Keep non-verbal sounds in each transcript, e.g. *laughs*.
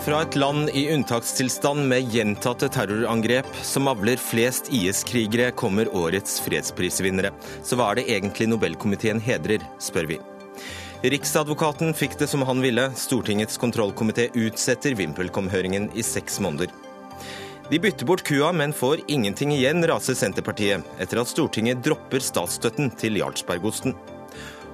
Fra et land i unntakstilstand med gjentatte terrorangrep som avler flest IS-krigere, kommer årets fredsprisvinnere. Så hva er det egentlig Nobelkomiteen hedrer, spør vi. Riksadvokaten fikk det som han ville. Stortingets kontrollkomité utsetter VimpelCom-høringen i seks måneder. De bytter bort kua, men får ingenting igjen, raser Senterpartiet, etter at Stortinget dropper statsstøtten til Jarlsbergosten.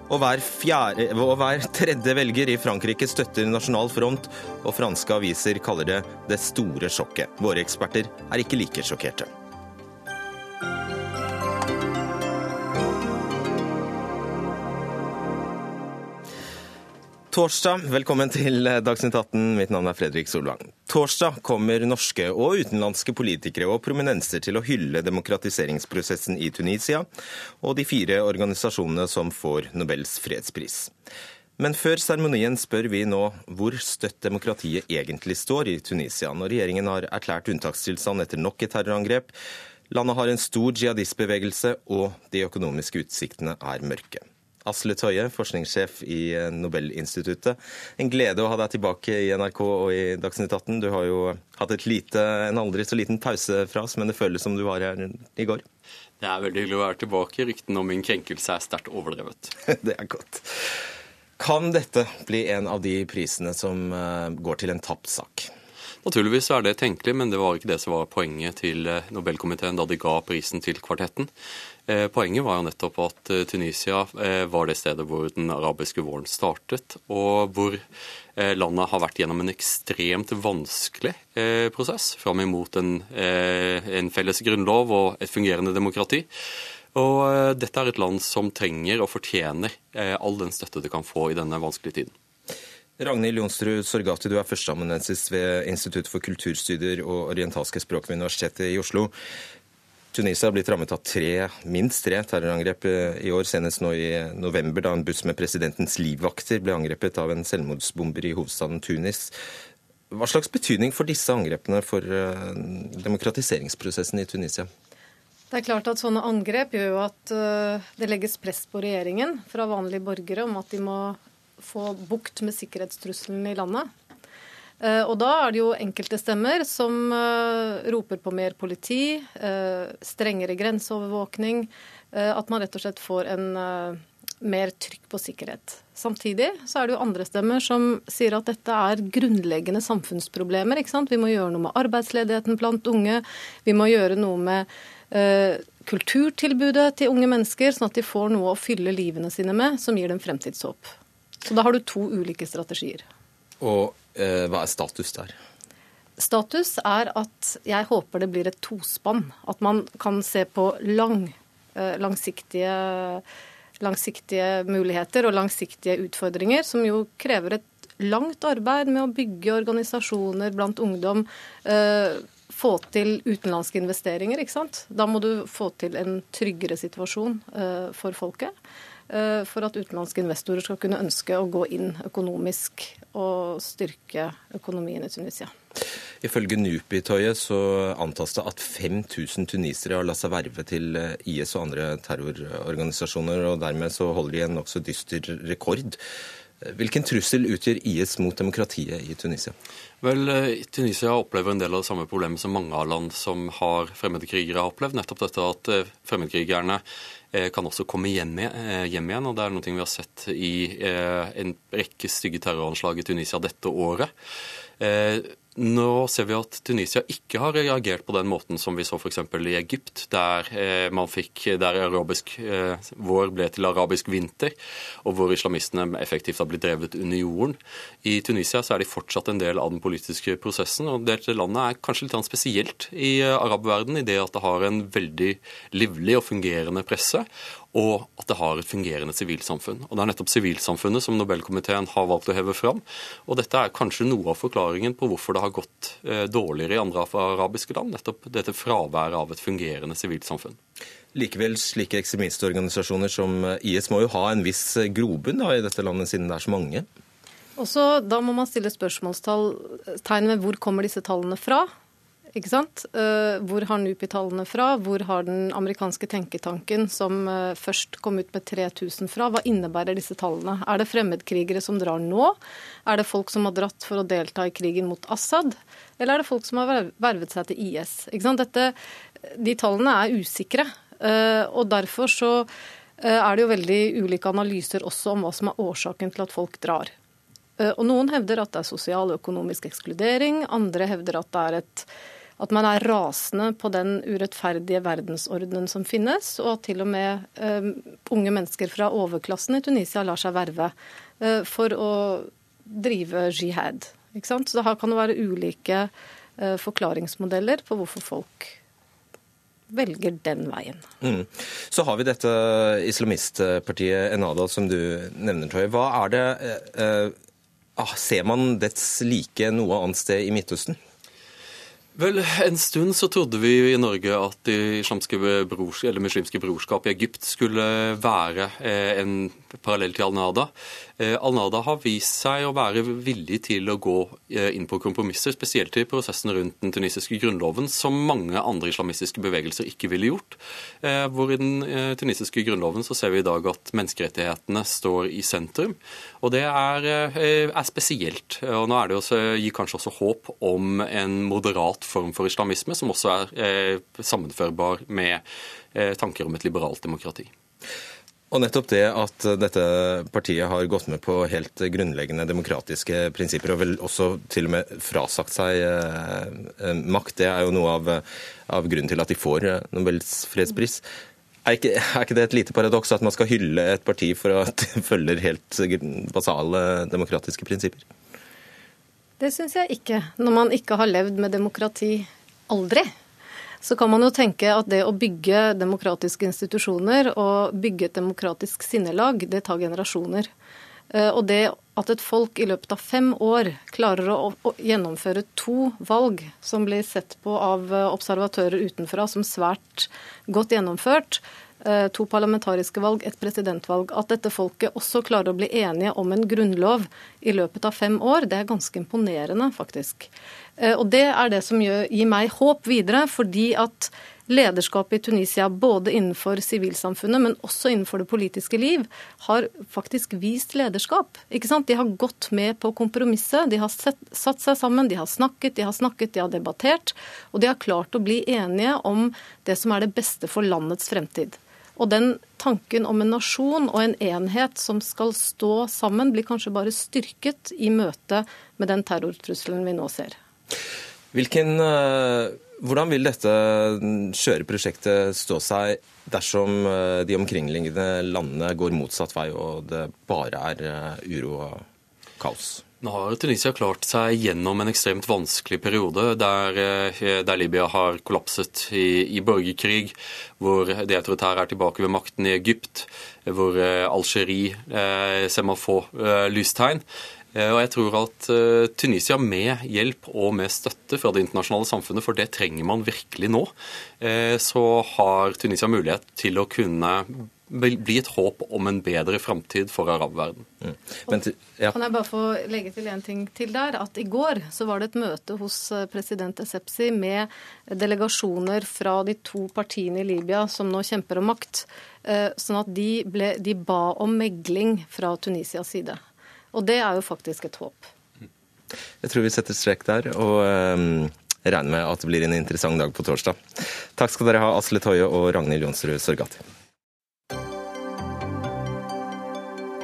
Og hver, fjerde, og hver, tredje velger i Frankrike støtter Nasjonal Front, og franske aviser kaller det 'det store sjokket'. Våre eksperter er ikke like sjokkerte. Torsdag, velkommen til Dagsnytt 18. Mitt navn er Fredrik Solvang. Torsdag kommer norske og utenlandske politikere og prominenser til å hylle demokratiseringsprosessen i Tunisia og de fire organisasjonene som får Nobels fredspris. Men før seremonien spør vi nå hvor støtt demokratiet egentlig står i Tunisia, når regjeringen har erklært unntakstilstand etter nok et terrorangrep. Landet har en stor jihadistbevegelse, og de økonomiske utsiktene er mørke. Asle Tøye, forskningssjef i eh, Nobelinstituttet. En glede å ha deg tilbake i NRK og i Dagsnytt 18. Du har jo hatt lite, en aldri så liten pause fra oss, men det føles som du var her i går. Det er veldig hyggelig å være tilbake. Ryktene om min krenkelse er sterkt overdrevet. *laughs* det er godt. Kan dette bli en av de prisene som eh, går til en tapt sak? Naturligvis er det tenkelig, men det var ikke det som var poenget til eh, Nobelkomiteen da de ga prisen til kvartetten. Eh, poenget var jo nettopp at eh, Tunisia var det stedet hvor den arabiske våren startet, og hvor landet har vært gjennom en ekstremt vanskelig prosess fram imot en, en felles grunnlov og et fungerende demokrati. Og dette er et land som trenger og fortjener all den støtte det kan få i denne vanskelige tiden. Ragnhild Jonsrud Sorgati, du er førsteamanuensis ved Institutt for kulturstudier og orientalske språk ved Universitetet i Oslo. Tunisia har blitt rammet av tre, minst tre terrorangrep eh, i år, senest nå i november, da en buss med presidentens livvakter ble angrepet av en selvmordsbomber i hovedstaden Tunis. Hva slags betydning får disse angrepene for eh, demokratiseringsprosessen i Tunisia? Det er klart at Sånne angrep gjør jo at eh, det legges press på regjeringen fra vanlige borgere om at de må få bukt med sikkerhetstrusselen i landet. Eh, og da er det jo enkelte stemmer som eh, roper på mer politi, eh, strengere grenseovervåkning, at man rett og slett får en mer trykk på sikkerhet. Samtidig så er det jo andre stemmer som sier at dette er grunnleggende samfunnsproblemer. ikke sant? Vi må gjøre noe med arbeidsledigheten blant unge. Vi må gjøre noe med eh, kulturtilbudet til unge mennesker, sånn at de får noe å fylle livene sine med som gir dem fremtidshåp. Så da har du to ulike strategier. Og Eh, hva er status der? Status er at jeg håper det blir et tospann. At man kan se på lang, eh, langsiktige, langsiktige muligheter og langsiktige utfordringer, som jo krever et langt arbeid med å bygge organisasjoner blant ungdom. Eh, få til utenlandske investeringer. ikke sant? Da må du få til en tryggere situasjon for folket. Eh, for at utenlandske investorer skal kunne ønske å gå inn økonomisk og styrke økonomien i Tunisia. Ifølge NUPI-tøyet så antas det at 5000 tunisere har latt seg verve til eh, IS og andre terrororganisasjoner, og dermed så holder de en nokså dyster rekord. Hvilken trussel utgjør IS mot demokratiet i Tunisia? Vel, eh, Tunisia opplever en del av det samme problemet som mange av land som har fremmedkrigere har opplevd. Nettopp dette at fremmedkrigerne Eh, kan også komme hjem, eh, hjem, igjen. og Det er noe vi har sett i eh, en rekke stygge terroranslag i Tunisia dette året. Nå ser vi at Tunisia ikke har reagert på den måten som vi så f.eks. i Egypt, der eh, man fikk, der arabisk eh, vår ble til arabisk vinter, og hvor islamistene effektivt har blitt drevet under jorden. I Tunisia så er de fortsatt en del av den politiske prosessen, og dette landet er kanskje litt spesielt i eh, arabverdenen i det at det har en veldig livlig og fungerende presse, og at det har et fungerende sivilsamfunn. Og Det er nettopp sivilsamfunnet som Nobelkomiteen har valgt å heve fram. Og dette er kanskje noe av forklaringen på hvorfor det har gått eh, dårligere i andre arabiske land. Nettopp dette fraværet av et fungerende sivilsamfunn. Likevel, slike ekstremistorganisasjoner som IS må jo ha en viss grobunn i dette landet, siden det er så mange? Også, da må man stille spørsmålstegn ved hvor kommer disse tallene fra. Ikke sant? Eh, hvor har NUPI-tallene fra? Hvor har den amerikanske tenketanken som eh, først kom ut med 3000 fra? Hva innebærer disse tallene? Er det fremmedkrigere som drar nå? Er det folk som har dratt for å delta i krigen mot Assad? Eller er det folk som har vervet seg til IS? Ikke sant? Dette, de tallene er usikre. Og derfor så er det jo veldig ulike analyser også om hva som er årsaken til at folk drar. Eh, og noen hevder at det er sosial og økonomisk ekskludering. Andre hevder at, det er et, at man er rasende på den urettferdige verdensordenen som finnes, og at til og med uh, unge mennesker fra overklassen i Tunisia lar seg verve uh, for å drive jihad. Ikke sant? Så her kan det være ulike uh, forklaringsmodeller på hvorfor folk velger den veien. Mm. Så har vi dette islamistpartiet Enada som du nevner, Toy. Hva er det uh, ser man dets like noe annet sted i Midtøsten? Vel, En stund så trodde vi i Norge at det brors, muslimske brorskap i Egypt skulle være eh, en parallell til Al-Nada. Eh, Al-Nada har vist seg å være villig til å gå eh, inn på kompromisser, spesielt i prosessen rundt den tunisiske grunnloven, som mange andre islamistiske bevegelser ikke ville gjort. Eh, hvor i den tunisiske grunnloven så ser vi i dag at menneskerettighetene står i sentrum. Og det er, er spesielt. Og nå er det også, gir kanskje også håp om en moderat form for islamisme, som også er sammenførbar med tanker om et liberalt demokrati. Og nettopp det at dette partiet har gått med på helt grunnleggende demokratiske prinsipper, og vel også til og med frasagt seg eh, makt, det er jo noe av, av, grunnen til at de får eh, Nobels fredspris. Er ikke, er ikke, det et lite paradoks at man skal hylle et parti for at det *laughs* følger helt basale demokratiske prinsipper? Det syns jeg ikke, når man ikke har levd med demokrati aldri så kan man jo tenke at det å bygge demokratiske institusjoner og bygge et demokratisk sinnelag, det tar generasjoner. Eh, og det at et folk i løpet av fem år klarer å, gjennomføre to valg som blir sett på av eh, observatører utenfra som svært godt gjennomført, to parlamentariske valg, et presidentvalg, at dette folket også klarer å bli enige om en grunnlov i løpet av fem år, det er ganske imponerende, faktisk. Eh, og Det er det som gir meg håp videre, fordi at lederskapet i Tunisia, både innenfor sivilsamfunnet, men også innenfor det politiske liv, har faktisk vist lederskap. Ikke sant? De har gått med på kompromisset. De har sett, satt seg sammen, de har snakket, de har snakket, de har debattert. Og de har klart å bli enige om det som er det beste for landets fremtid. Og den tanken om en nasjon og en enhet som skal stå sammen, blir kanskje bare styrket i møte med den terrortrusselen vi nå ser. Hvilken, eh, hvordan vil dette skjøre prosjektet stå seg dersom eh, de omkringliggende landene går motsatt vei og det bare er eh, uro og kaos? Nå har Tunisia klart seg gjennom en ekstremt vanskelig periode, der, der Libya har kollapset i, i, borgerkrig, hvor det autoritære er tilbake ved makten i Egypt, hvor Algerie eh, ser man få eh, lystegn. Eh, og jeg tror at eh, Tunisia med hjelp og med støtte fra det internasjonale samfunnet, for det trenger man virkelig nå, eh, så har Tunisia mulighet til å kunne bli et håp om en bedre framtid for arabverden. Mm. Ja. Kan jeg bare få legge til en ting til der? At I går så var det et møte hos president Essepsi med delegasjoner fra de to partiene i Libya som nå kjemper om makt. Sånn at de, ble, de ba om megling fra Tunisias side. Og det er jo faktisk et håp. Jeg tror vi setter strek der, og um, regner med at det blir en interessant dag på torsdag. Takk skal dere ha, Asle Toje og Ragnhild Jonsrud Sørgati.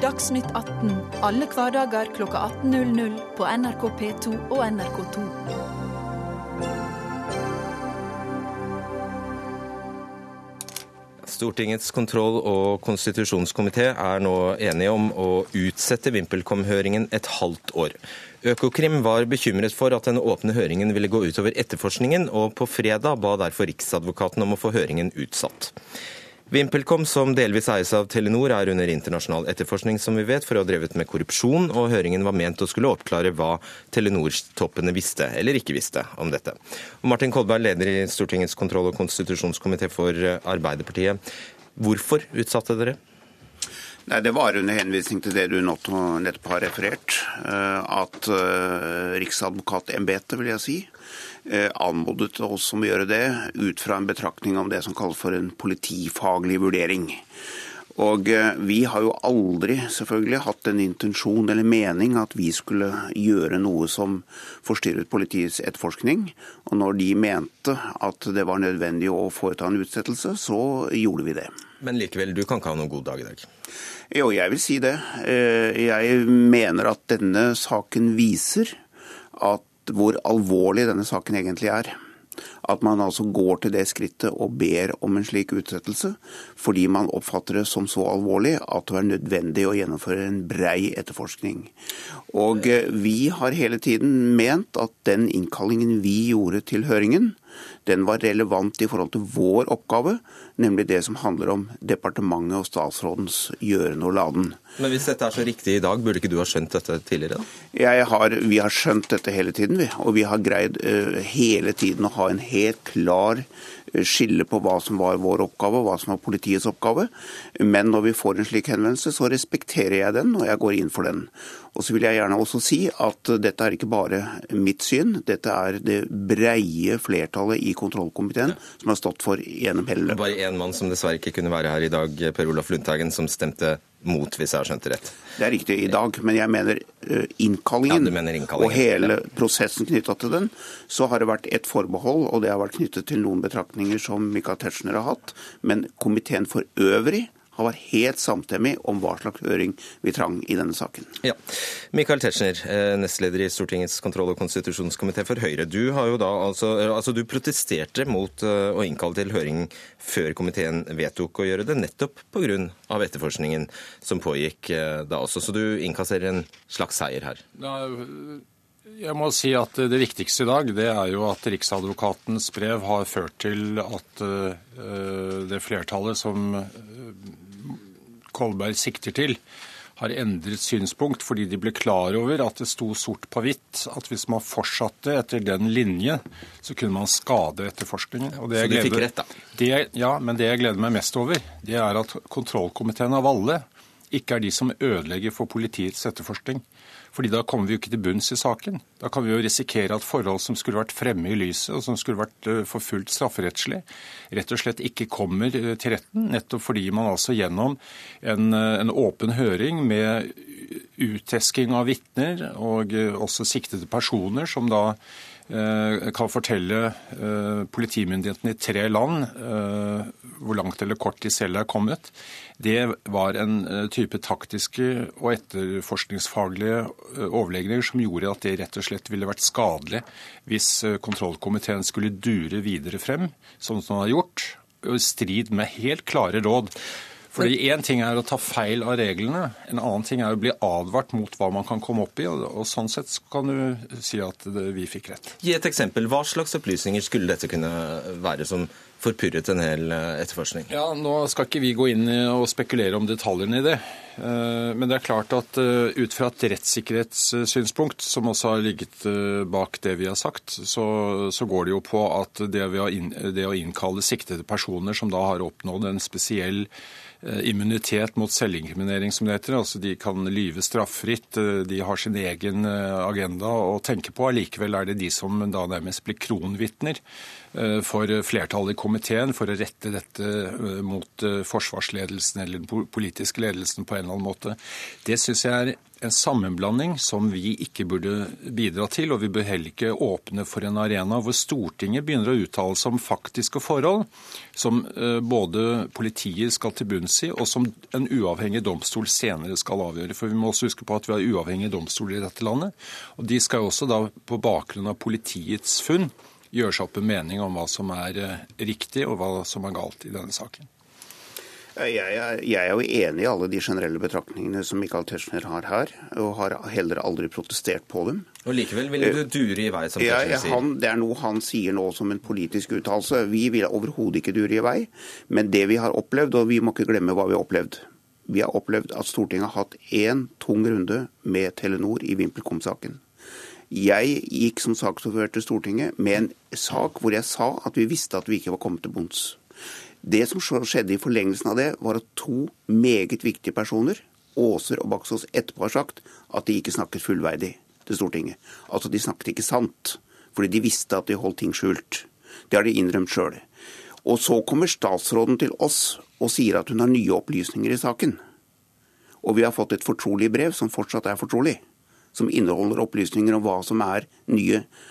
Dagsnytt 18 alle hverdager kl 18.00 på NRK P2 og NRK2. Stortingets kontroll- og konstitusjonskomité er nå enige om å utsette VimpelCom-høringen et halvt år. Økokrim var bekymret for at den åpne høringen ville gå utover etterforskningen, og på fredag ba derfor Riksadvokaten om å få høringen utsatt. VimpelCom, som delvis eies av Telenor, er under internasjonal etterforskning som vi vet, for å ha drevet med korrupsjon, og høringen var ment å skulle oppklare hva Telenor-toppene visste eller ikke visste om dette. Og Martin Kolberg, leder i Stortingets kontroll- og konstitusjonskomité for Arbeiderpartiet. Hvorfor utsatte dere? Nei, Det var under henvisning til det du nettopp har referert. Eh, at uh, Riksadvokatembetet, vil jeg si, anmodet oss om å gjøre det ut fra en betraktning om det som kalles for en politifaglig vurdering. Og uh, vi har jo aldri selvfølgelig hatt en intensjon eller mening at vi skulle gjøre noe som forstyrret politiets etterforskning. Og når de mente at det var nødvendig å foreta en utsettelse, så gjorde vi det. Men likevel, du kan ikke ha noen god dag i dag? Jo, jeg vil si det. Eh, jeg mener at denne saken viser at hvor alvorlig denne saken egentlig er. At man altså går til det skrittet og ber om en slik utsettelse fordi man oppfatter det som så alvorlig at det er nødvendig å gjennomføre en brei etterforskning. Og eh, vi har hele tiden ment at den innkallingen vi gjorde til høringen, den var relevant i forhold til vår oppgave, nemlig det som handler om departementet og statsrådens gjøren og laden. Men hvis dette er så riktig i dag, burde ikke du ha skjønt dette tidligere? da? Har, vi har skjønt dette hele tiden, vi. Og vi har greid uh, hele tiden å ha en helt klar skille på hva som var vår oppgave og hva som var politiets oppgave. Men når vi får en slik henvendelse, så respekterer jeg den, og jeg går inn for den. Og så vil jeg gjerne også si at dette er ikke bare mitt syn, dette er det breie flertallet i kontrollkomiteen som har stått for gjennom hele løpet. Bare én mann som dessverre ikke kunne være her i dag, Per Olaf Lundteigen, som stemte mot, hvis jeg har skjønt det rett. Det er riktig i dag, men jeg mener uh, innkallingen, ja, mener innkallingen, og hele prosessen knytta til den, så har det vært et forbehold, og det har vært knyttet til noen betraktninger som Michael Tetzschner har hatt. Men komiteen for øvrig har vært helt samstemmig om hva slags høring vi trang i denne saken. Ja. Michael Tetzschner, eh, nestleder i Stortingets kontroll- og konstitusjonskomité for Høyre. Du, har jo da altså, altså du protesterte mot eh, å innkalle til høring før komiteen vedtok å gjøre det, nettopp pga. etterforskningen som pågikk eh, da også. Så du innkasserer en slags seier her? Jeg må si at Det viktigste i dag det er jo at Riksadvokatens brev har ført til at det flertallet som Kolberg sikter til, har endret synspunkt fordi de ble klar over at det sto sort på hvitt at hvis man fortsatte etter den linje, så kunne man skade etterforskningen. så de fikk rett, da? Det, ja, men det jeg gleder meg mest over, det er at kontrollkomiteen av alle ikke er de som ødelegger for politiets etterforskning. Fordi da kommer vi jo ikke til bunns i saken. Da kan vi jo risikere at forhold som skulle vært fremme i lyset, og som skulle vært eh, forfulgt strafferettslig, rett og slett ikke kommer eh, til retten. Nettopp fordi man altså gjennom en, eh, en åpen høring med uttesking av vitner og også siktede personer som da kan fortelle politimyndighetene i tre land hvor langt eller kort de selv er kommet, det var en eh, type taktiske og etterforskningsfaglige eh, overlegninger som gjorde at det rett og slett ville vært skadelig hvis eh, kontrollkomiteen skulle dure videre frem, som den har gjort, i strid med helt klare råd. Fordi Én ting er å ta feil av reglene, en annen ting er å bli advart mot hva man kan komme opp i. og, Sånn sett kan du si at det, vi fikk rett. Gi et eksempel. Hva slags opplysninger skulle dette kunne være som forpurret en hel eh, etterforskning? Ja, Nå skal ikke vi gå inn og spekulere om detaljene i det. Eh, men det er klart at eh, ut fra et rettssikkerhetssynspunkt, som også har ligget bak det vi har sagt, så, så går det jo på at det, inn, det å innkalle siktede personer som da har oppnådd en spesiell immunitet mot selvinkriminering, som det heter. Altså de kan lyve straffritt, de har sin egen agenda å tenke på. Allikevel er det de som da nærmest blir kronvitner Eh, for flertallet i komiteen for å rette dette eh, mot eh, forsvarsledelsen eller den politiske ledelsen på en eller annen måte. Det syns jeg er en sammenblanding som vi ikke burde bidra til. Og vi bør heller ikke åpne for en arena hvor Stortinget begynner å uttale seg om faktiske forhold som både politiet skal til bunns i, og som en uavhengig domstol senere skal avgjøre. For vi må også huske på at vi har uavhengige domstoler i dette landet. Og de skal også da på bakgrunn av politiets funn gjøre seg opp en mening om hva som er eh, riktig og hva som er galt i denne saken. Jeg er, jeg er, jo enig i alle de generelle betraktningene som Michael Tetzschner har her, og har heller aldri protestert på dem. Og Likevel vil du dure i vei, som Tetzschner sier? Han, det er noe han sier nå som en politisk uttalelse. Vi vil overhodet ikke dure i vei. Men det vi har opplevd, og vi må ikke glemme hva vi har opplevd Vi har opplevd at Stortinget har hatt én tung runde med Telenor i VimpelCom-saken. Jeg gikk som saksordfører til Stortinget med en sak hvor jeg sa at vi visste at vi ikke var kommet til bunns. Det som skjedde i forlengelsen av det, var at to meget viktige personer, Aaser og Baksås, etterpå har sagt at de ikke snakket fullverdig til Stortinget. Altså de snakket ikke sant, fordi de visste at de holdt ting skjult. Det har de innrømt sjøl. Og så kommer statsråden til oss og sier at hun har nye opplysninger i saken. Og vi har fått et fortrolig brev, som fortsatt er fortrolig, som inneholder opplysninger om hva som er nye uh,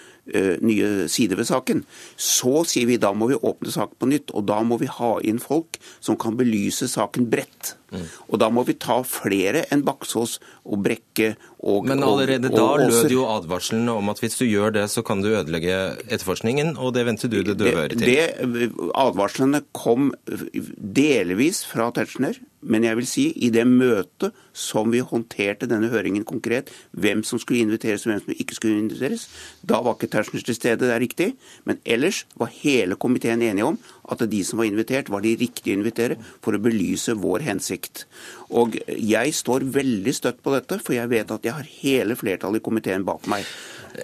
nye sider ved saken. Så sier vi da må vi åpne saken på nytt, og da må vi ha inn folk som kan belyse saken bredt. Mm. Og da må vi ta flere enn Baksås og Brekke og Men allerede og, og, da lød jo advarselen om at hvis du gjør det, så kan du ødelegge etterforskningen, og det venter du det døve øret til. Det, advarslene kom delvis fra Tetzschner, men jeg vil si i det møtet som vi håndterte denne høringen konkret, hvem som skulle inviteres og hvem som ikke skulle inviteres, da var ikke Tetzschner til stede, det er riktig. Men ellers var hele komiteen enige om at de som var invitert, var de riktige å invitere for å belyse vår hensikt. Og jeg står veldig støtt på dette, for jeg vet at jeg har hele flertallet i komiteen bak meg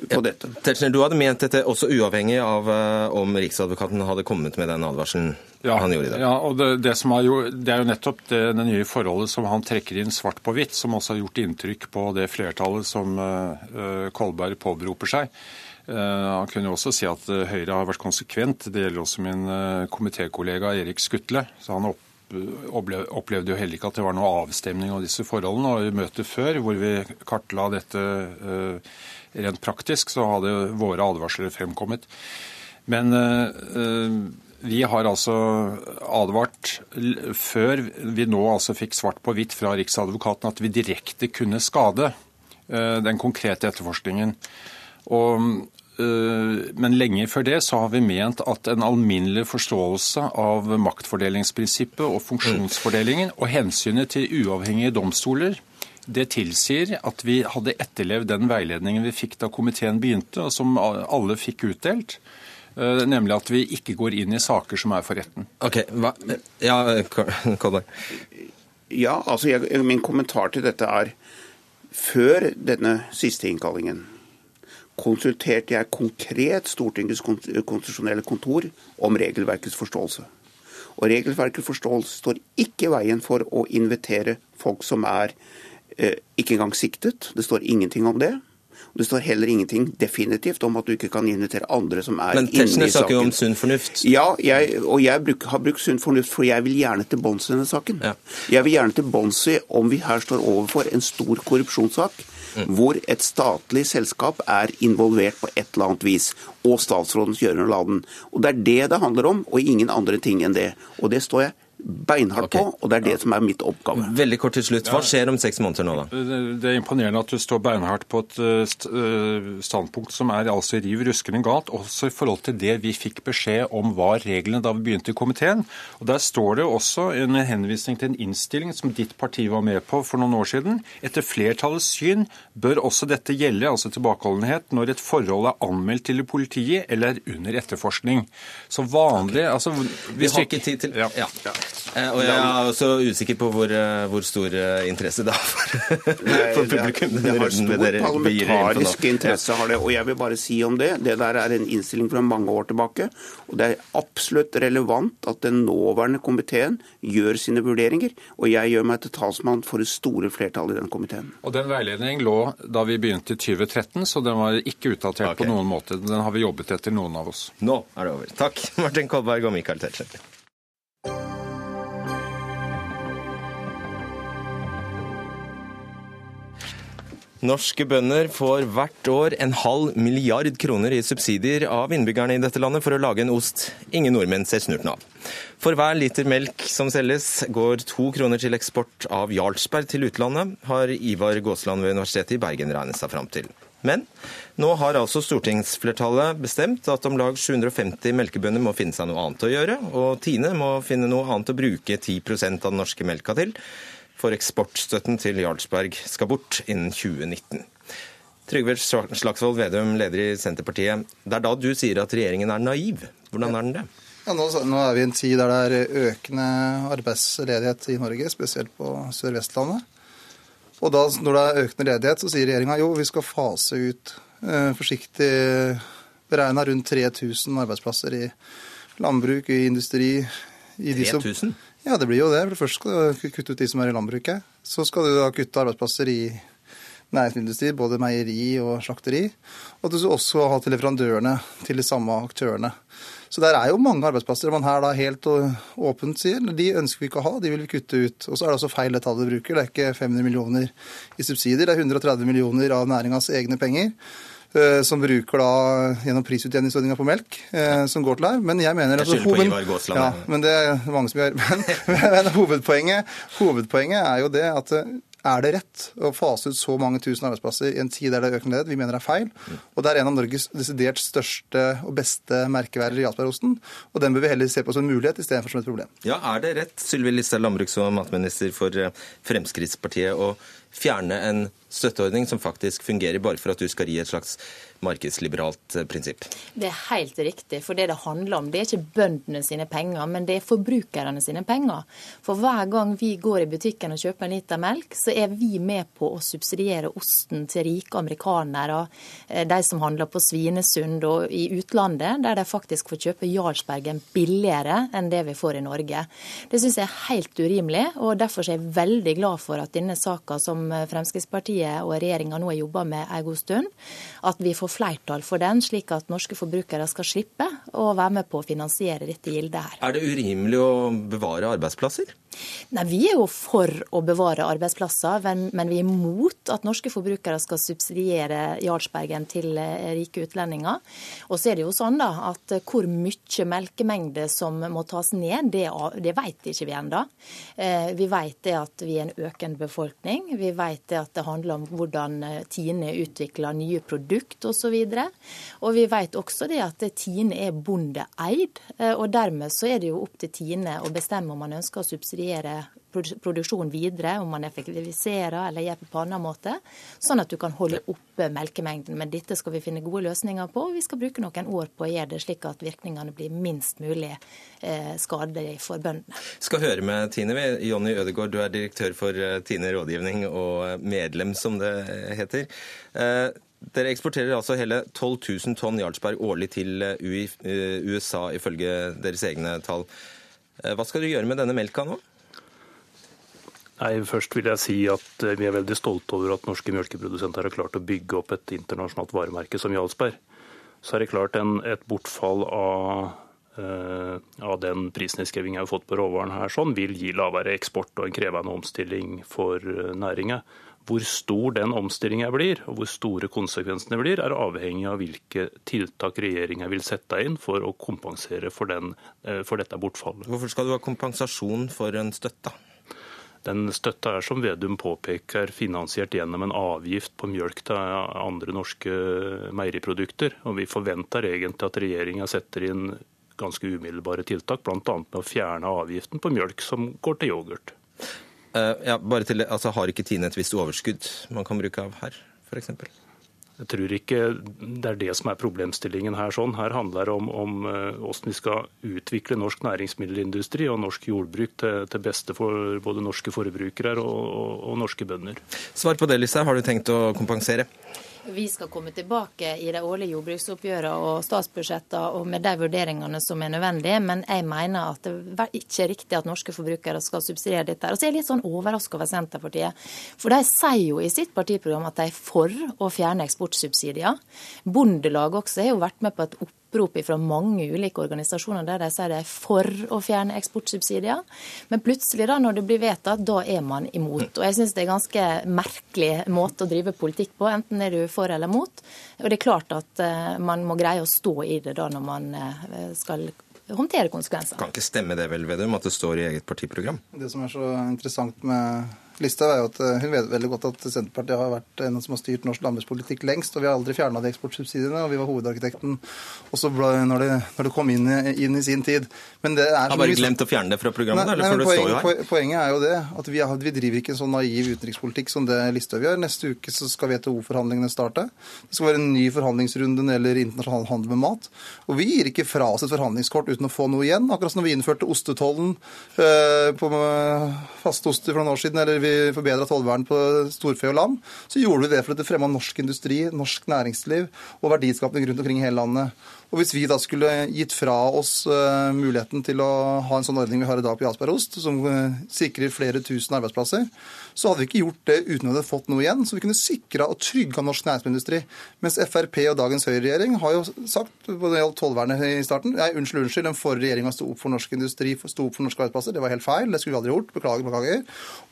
på dette. Tetzschner, du hadde ment dette også uavhengig av eh, om Riksadvokaten hadde kommet med den advarselen ja, han gjorde i dag? Ja, og det, det, jo, det, er jo nettopp det, det, nye forholdet som han trekker inn svart på hvitt, som også har gjort inntrykk på det flertallet som uh, Kolberg påberoper seg. Uh, han kunne også si at Høyre har vært konsekvent. Det gjelder også min uh, komitékollega Erik Skutle. så han opp opplevde jo heller ikke at det var noe avstemning av disse forholdene. Og i møtet før, hvor vi kartla dette rent praktisk, så hadde våre advarsler fremkommet. Men vi har altså advart før vi nå altså fikk svart på hvitt fra Riksadvokaten at vi direkte kunne skade den konkrete etterforskningen. Og men lenge før det så har vi ment at en alminnelig forståelse av maktfordelingsprinsippet og funksjonsfordelingen og hensynet til uavhengige domstoler det tilsier at vi hadde etterlevd den veiledningen vi fikk da komiteen begynte, og som alle fikk utdelt. Eh, nemlig at vi ikke går inn i saker som er for retten. Ok, hva? Ja, *laughs* Kolberg. Ja, altså jeg, Min kommentar til dette er før denne siste innkallingen konsulterte jeg konkret Stortingets konstitusjonelle kontor om regelverkets forståelse. Og regelverkets forståelse står ikke i veien for å invitere folk som er Eh, ikke engang siktet. Det står ingenting om det. Det står heller ingenting definitivt om at du ikke kan invitere andre som er inne i saken. Men snakker jo om sunn fornuft. Ja, jeg, og jeg bruk, har brukt sunn fornuft, for jeg vil gjerne til bunns i denne saken. Ja. Jeg vil gjerne til bunns i om vi her står overfor en stor korrupsjonssak. Mm. Hvor et statlig selskap er involvert på et eller annet vis, og statsrådens gjøren og laden. Og Det er det det handler om, og ingen andre ting enn det. Og det står jeg beinhardt okay. på, og det er det som er mitt oppgave. Veldig kort til slutt. Hva skjer om seks måneder nå, da? Det er imponerende at du står beinhardt på et eh, eh, standpunkt som er altså riv ruskende galt, også i forhold til det vi fikk beskjed om var reglene da vi begynte i komiteen. Og Der står det også en henvisning til en innstilling som ditt parti var med på for noen år siden. Etter flertallets syn bør også dette gjelde, altså tilbakeholdenhet, når et forhold er anmeldt til politiet eller er under etterforskning. Så vanlig okay. altså, Vi har ikke tid til ja. ja. Eh, og jeg er også usikker på hvor, eh, hvor stor eh, interesse det har for, *laughs* for publikum. Det, det, har stor parlamentarisk interesse, har det. Og jeg vil bare si om det. Det der er en innstilling fra mange år tilbake. Og det er absolutt relevant at den nåværende komiteen gjør sine vurderinger. Og jeg gjør meg til talsmann for det store flertallet i den komiteen. Og den veiledningen lå da vi begynte i 2013, så den var ikke utdatert okay. på noen måte. Den har vi jobbet etter, noen av oss. Nå er det over. Takk, Martin Kolberg og Michael Tetzschner. Norske bønder får hvert år en halv milliard kroner i subsidier av innbyggerne i dette landet for å lage en ost ingen nordmenn ser snurten av. For hver liter melk som selges, går to kroner til eksport av Jarlsberg til utlandet, har Ivar Gåsland ved Universitetet i Bergen regnet seg fram til. Men nå har altså stortingsflertallet bestemt at om lag 750 melkebønder må finne seg noe annet å gjøre, og Tine må finne noe annet å bruke 10 av den norske melka til for eksportstøtten til Jarlsberg skal bort innen 2019. Trygve Slagsvold Vedum, leder i Senterpartiet. Det er da du sier at regjeringen er naiv. Hvordan er den det? Ja, nå, nå, er vi i en tid der det er økende arbeidsledighet i Norge, spesielt på Sør-Vestlandet. Og da, når det er økende ledighet, så sier regjeringa jo vi skal fase ut eh, forsiktig beregna rundt 3000 arbeidsplasser i landbruk, i industri, i de som 3000? Ja, det blir jo det. For det skal du kutte ut de som er i landbruket. Så skal du da kutte arbeidsplasser i næringsmiddelindustri, både meieri og slakteri. Og du skal også ha til leverandørene til de samme aktørene. Så der er jo mange arbeidsplasser man her da helt åpent sier de ønsker vi ikke å ha, de vil vi kutte ut. Og så er det også feil det tallet du bruker. Det er ikke 500 millioner i subsidier, det er 130 millioner av næringas egne penger. Eh, som bruker da gjennom prisutjevningsordninga på melk, eh, som går til her. Men jeg mener Jeg hoved... Gåsland. Ja, men det er mange som gjør. *laughs* Men, men hovedpoenget, hovedpoenget er jo det at eh, er det rett å fase ut så mange tusen arbeidsplasser i en tid der det er økende ledd? Vi mener det er feil. Og det er en av Norges desidert største og beste merkeværer, i Jarlsbergosten. Og den bør vi heller se på som en mulighet istedenfor som et problem. Ja, Er det rett, Sylvi Listhaug, landbruks- og matminister for Fremskrittspartiet, å fjerne en støtteordning som faktisk fungerer, bare for at du skal gi et slags markedsliberalt eh, prinsipp? Det er helt riktig. For det det handler om, det er ikke bøndene sine penger, men det er forbrukerne sine penger. For hver gang vi går i butikken og kjøper en liter melk, så er vi med på å subsidiere osten til rike amerikanere, eh, de som handler på Svinesund og i utlandet, der de faktisk får kjøpe Jarlsbergen billigere enn det vi får i Norge. Det syns jeg er helt urimelig, og derfor er jeg veldig glad for at denne saka som Fremskrittspartiet og regjeringa nå har jobba med en god stund, at vi får flertall for den, slik at norske forbrukere skal slippe å være med på å finansiere dette gildet her. Er det urimelig å bevare arbeidsplasser? Nei, Vi er jo for å bevare arbeidsplasser, men, vi er imot at norske forbrukere skal subsidiere Jarlsbergen til eh, rike utlendinger. Og så er det jo sånn da, at hvor mye melkemengde som må tas ned, det, det vet ikke vi ennå. Eh, vi vet det at vi er en økende befolkning. Vi vet det at det handler om hvordan eh, Tine utvikler nye produkt osv. Og, og vi vet også det at Tine er bondeeid, og dermed så er det jo opp til Tine å bestemme om man ønsker å subsidiere subsidiere produksjonen videre, om man effektiviserer eller gjør på en annen måte, sånn at du kan holde oppe melkemengden. Men dette skal vi finne gode løsninger på, og vi skal bruke noen år på å gjøre det slik at virkningene blir minst mulig eh, skadelige for bøndene. Skal høre med Tine. Jonny Ødegaard, du er direktør for eh, Tine rådgivning og medlem, som det heter. Eh, dere eksporterer altså hele 12 000 tonn Jarlsberg årlig til USA, ifølge deres egne tall. Hva skal du gjøre med denne melka nå? Nei, Først vil jeg si at eh, vi er veldig stolte over at norske melkeprodusenter har klart å bygge opp et internasjonalt varemerke som Jarlsberg. Så er det klart en, et bortfall av, eh, av den prisnedskrivingen vi har fått på råvaren her, sånn, vil gi lavere eksport og en krevende omstilling for uh, næringa. Hvor stor den omstillingen blir, og hvor store konsekvensene blir, er avhengig av hvilke tiltak regjeringa vil sette inn for å kompensere for, den, uh, for dette bortfallet. Hvorfor skal du ha kompensasjon for en støtte? Den støtta er, som Vedum påpeker, finansiert gjennom en avgift på mjølk til andre norske meieriprodukter. Og vi forventer egentlig at regjeringa setter inn ganske umiddelbare tiltak, bl.a. med å fjerne avgiften på mjølk som går til yoghurt. Uh, ja, bare til, altså, Har ikke Tine et visst overskudd man kan bruke av her, f.eks.? Jeg tror ikke det er det som er problemstillingen her. sånn. Her handler det om, om hvordan vi skal utvikle norsk næringsmiddelindustri og norsk jordbruk til, til beste for både norske forbrukere og, og, og norske bønder. Svar på det, Lise. Har du tenkt å kompensere? Vi skal komme tilbake i de årlige jordbruksoppgjørene og statsbudsjettene og med de vurderingene som er nødvendige, men jeg mener at det ikke er riktig at norske forbrukere skal subsidiere dette. Og så er jeg litt sånn overraska over Senterpartiet. For de sier jo i sitt partiprogram at de er for å fjerne eksportsubsidier. Bondelaget også har jo vært med på et opp opprop fra mange ulike organisasjoner der de sier de er for å fjerne eksportsubsidier. Men plutselig, da, når det blir vedtatt, da er man imot. Og jeg syns det er en ganske merkelig måte å drive politikk på, enten er du for eller mot. Og det er klart at uh, man må greie å stå i det da når man uh, skal håndtere konsekvenser. Kan ikke stemme det vel, Vedum, at det står i eget partiprogram? Det som er så interessant med Listhaug er jo at eh, hun vet veldig godt at Senterpartiet har vært en som har styrt norsk landbrukspolitikk lengst, og vi har aldri fjerna de eksportsubsidiene, og vi var hovedarkitekten også når det, når det kom inn, inn, i sin tid. Men det er Har bare glemt å fjerne det fra programmet? Nei, nei, det poenget er jo det at vi, vi, driver ikke en sånn naiv utenrikspolitikk som det Listhaug gjør. Neste uke så skal WTO-forhandlingene starte. Det skal være en ny forhandlingsrunde når det gjelder internasjonal handel med mat. Og vi gir ikke fra oss et forhandlingskort uten å få noe igjen. Akkurat som når vi innførte ostetollen øh, på faste oster for noen år siden, eller vi vi forbedra tollvern på storfe og lam, så gjorde vi det fordi det fremma norsk industri, norsk næringsliv og verdiskapning rundt omkring i hele landet. Og hvis vi da skulle gitt fra oss uh, muligheten til å ha en sånn ordning vi har i dag på Jarlsbergost, som uh, sikrer flere tusen arbeidsplasser, så hadde vi ikke gjort det uten å ha fått noe igjen. Så vi kunne sikra og trygga norsk næringsmiddelindustri. Mens Frp og dagens høyreregjering har jo sagt, på det gjaldt tollvernet i starten Nei, unnskyld, unnskyld, den forrige regjeringa sto opp for norsk industri, sto opp for norske arbeidsplasser. Det var helt feil. Det skulle vi aldri gjort. Beklager, beklager.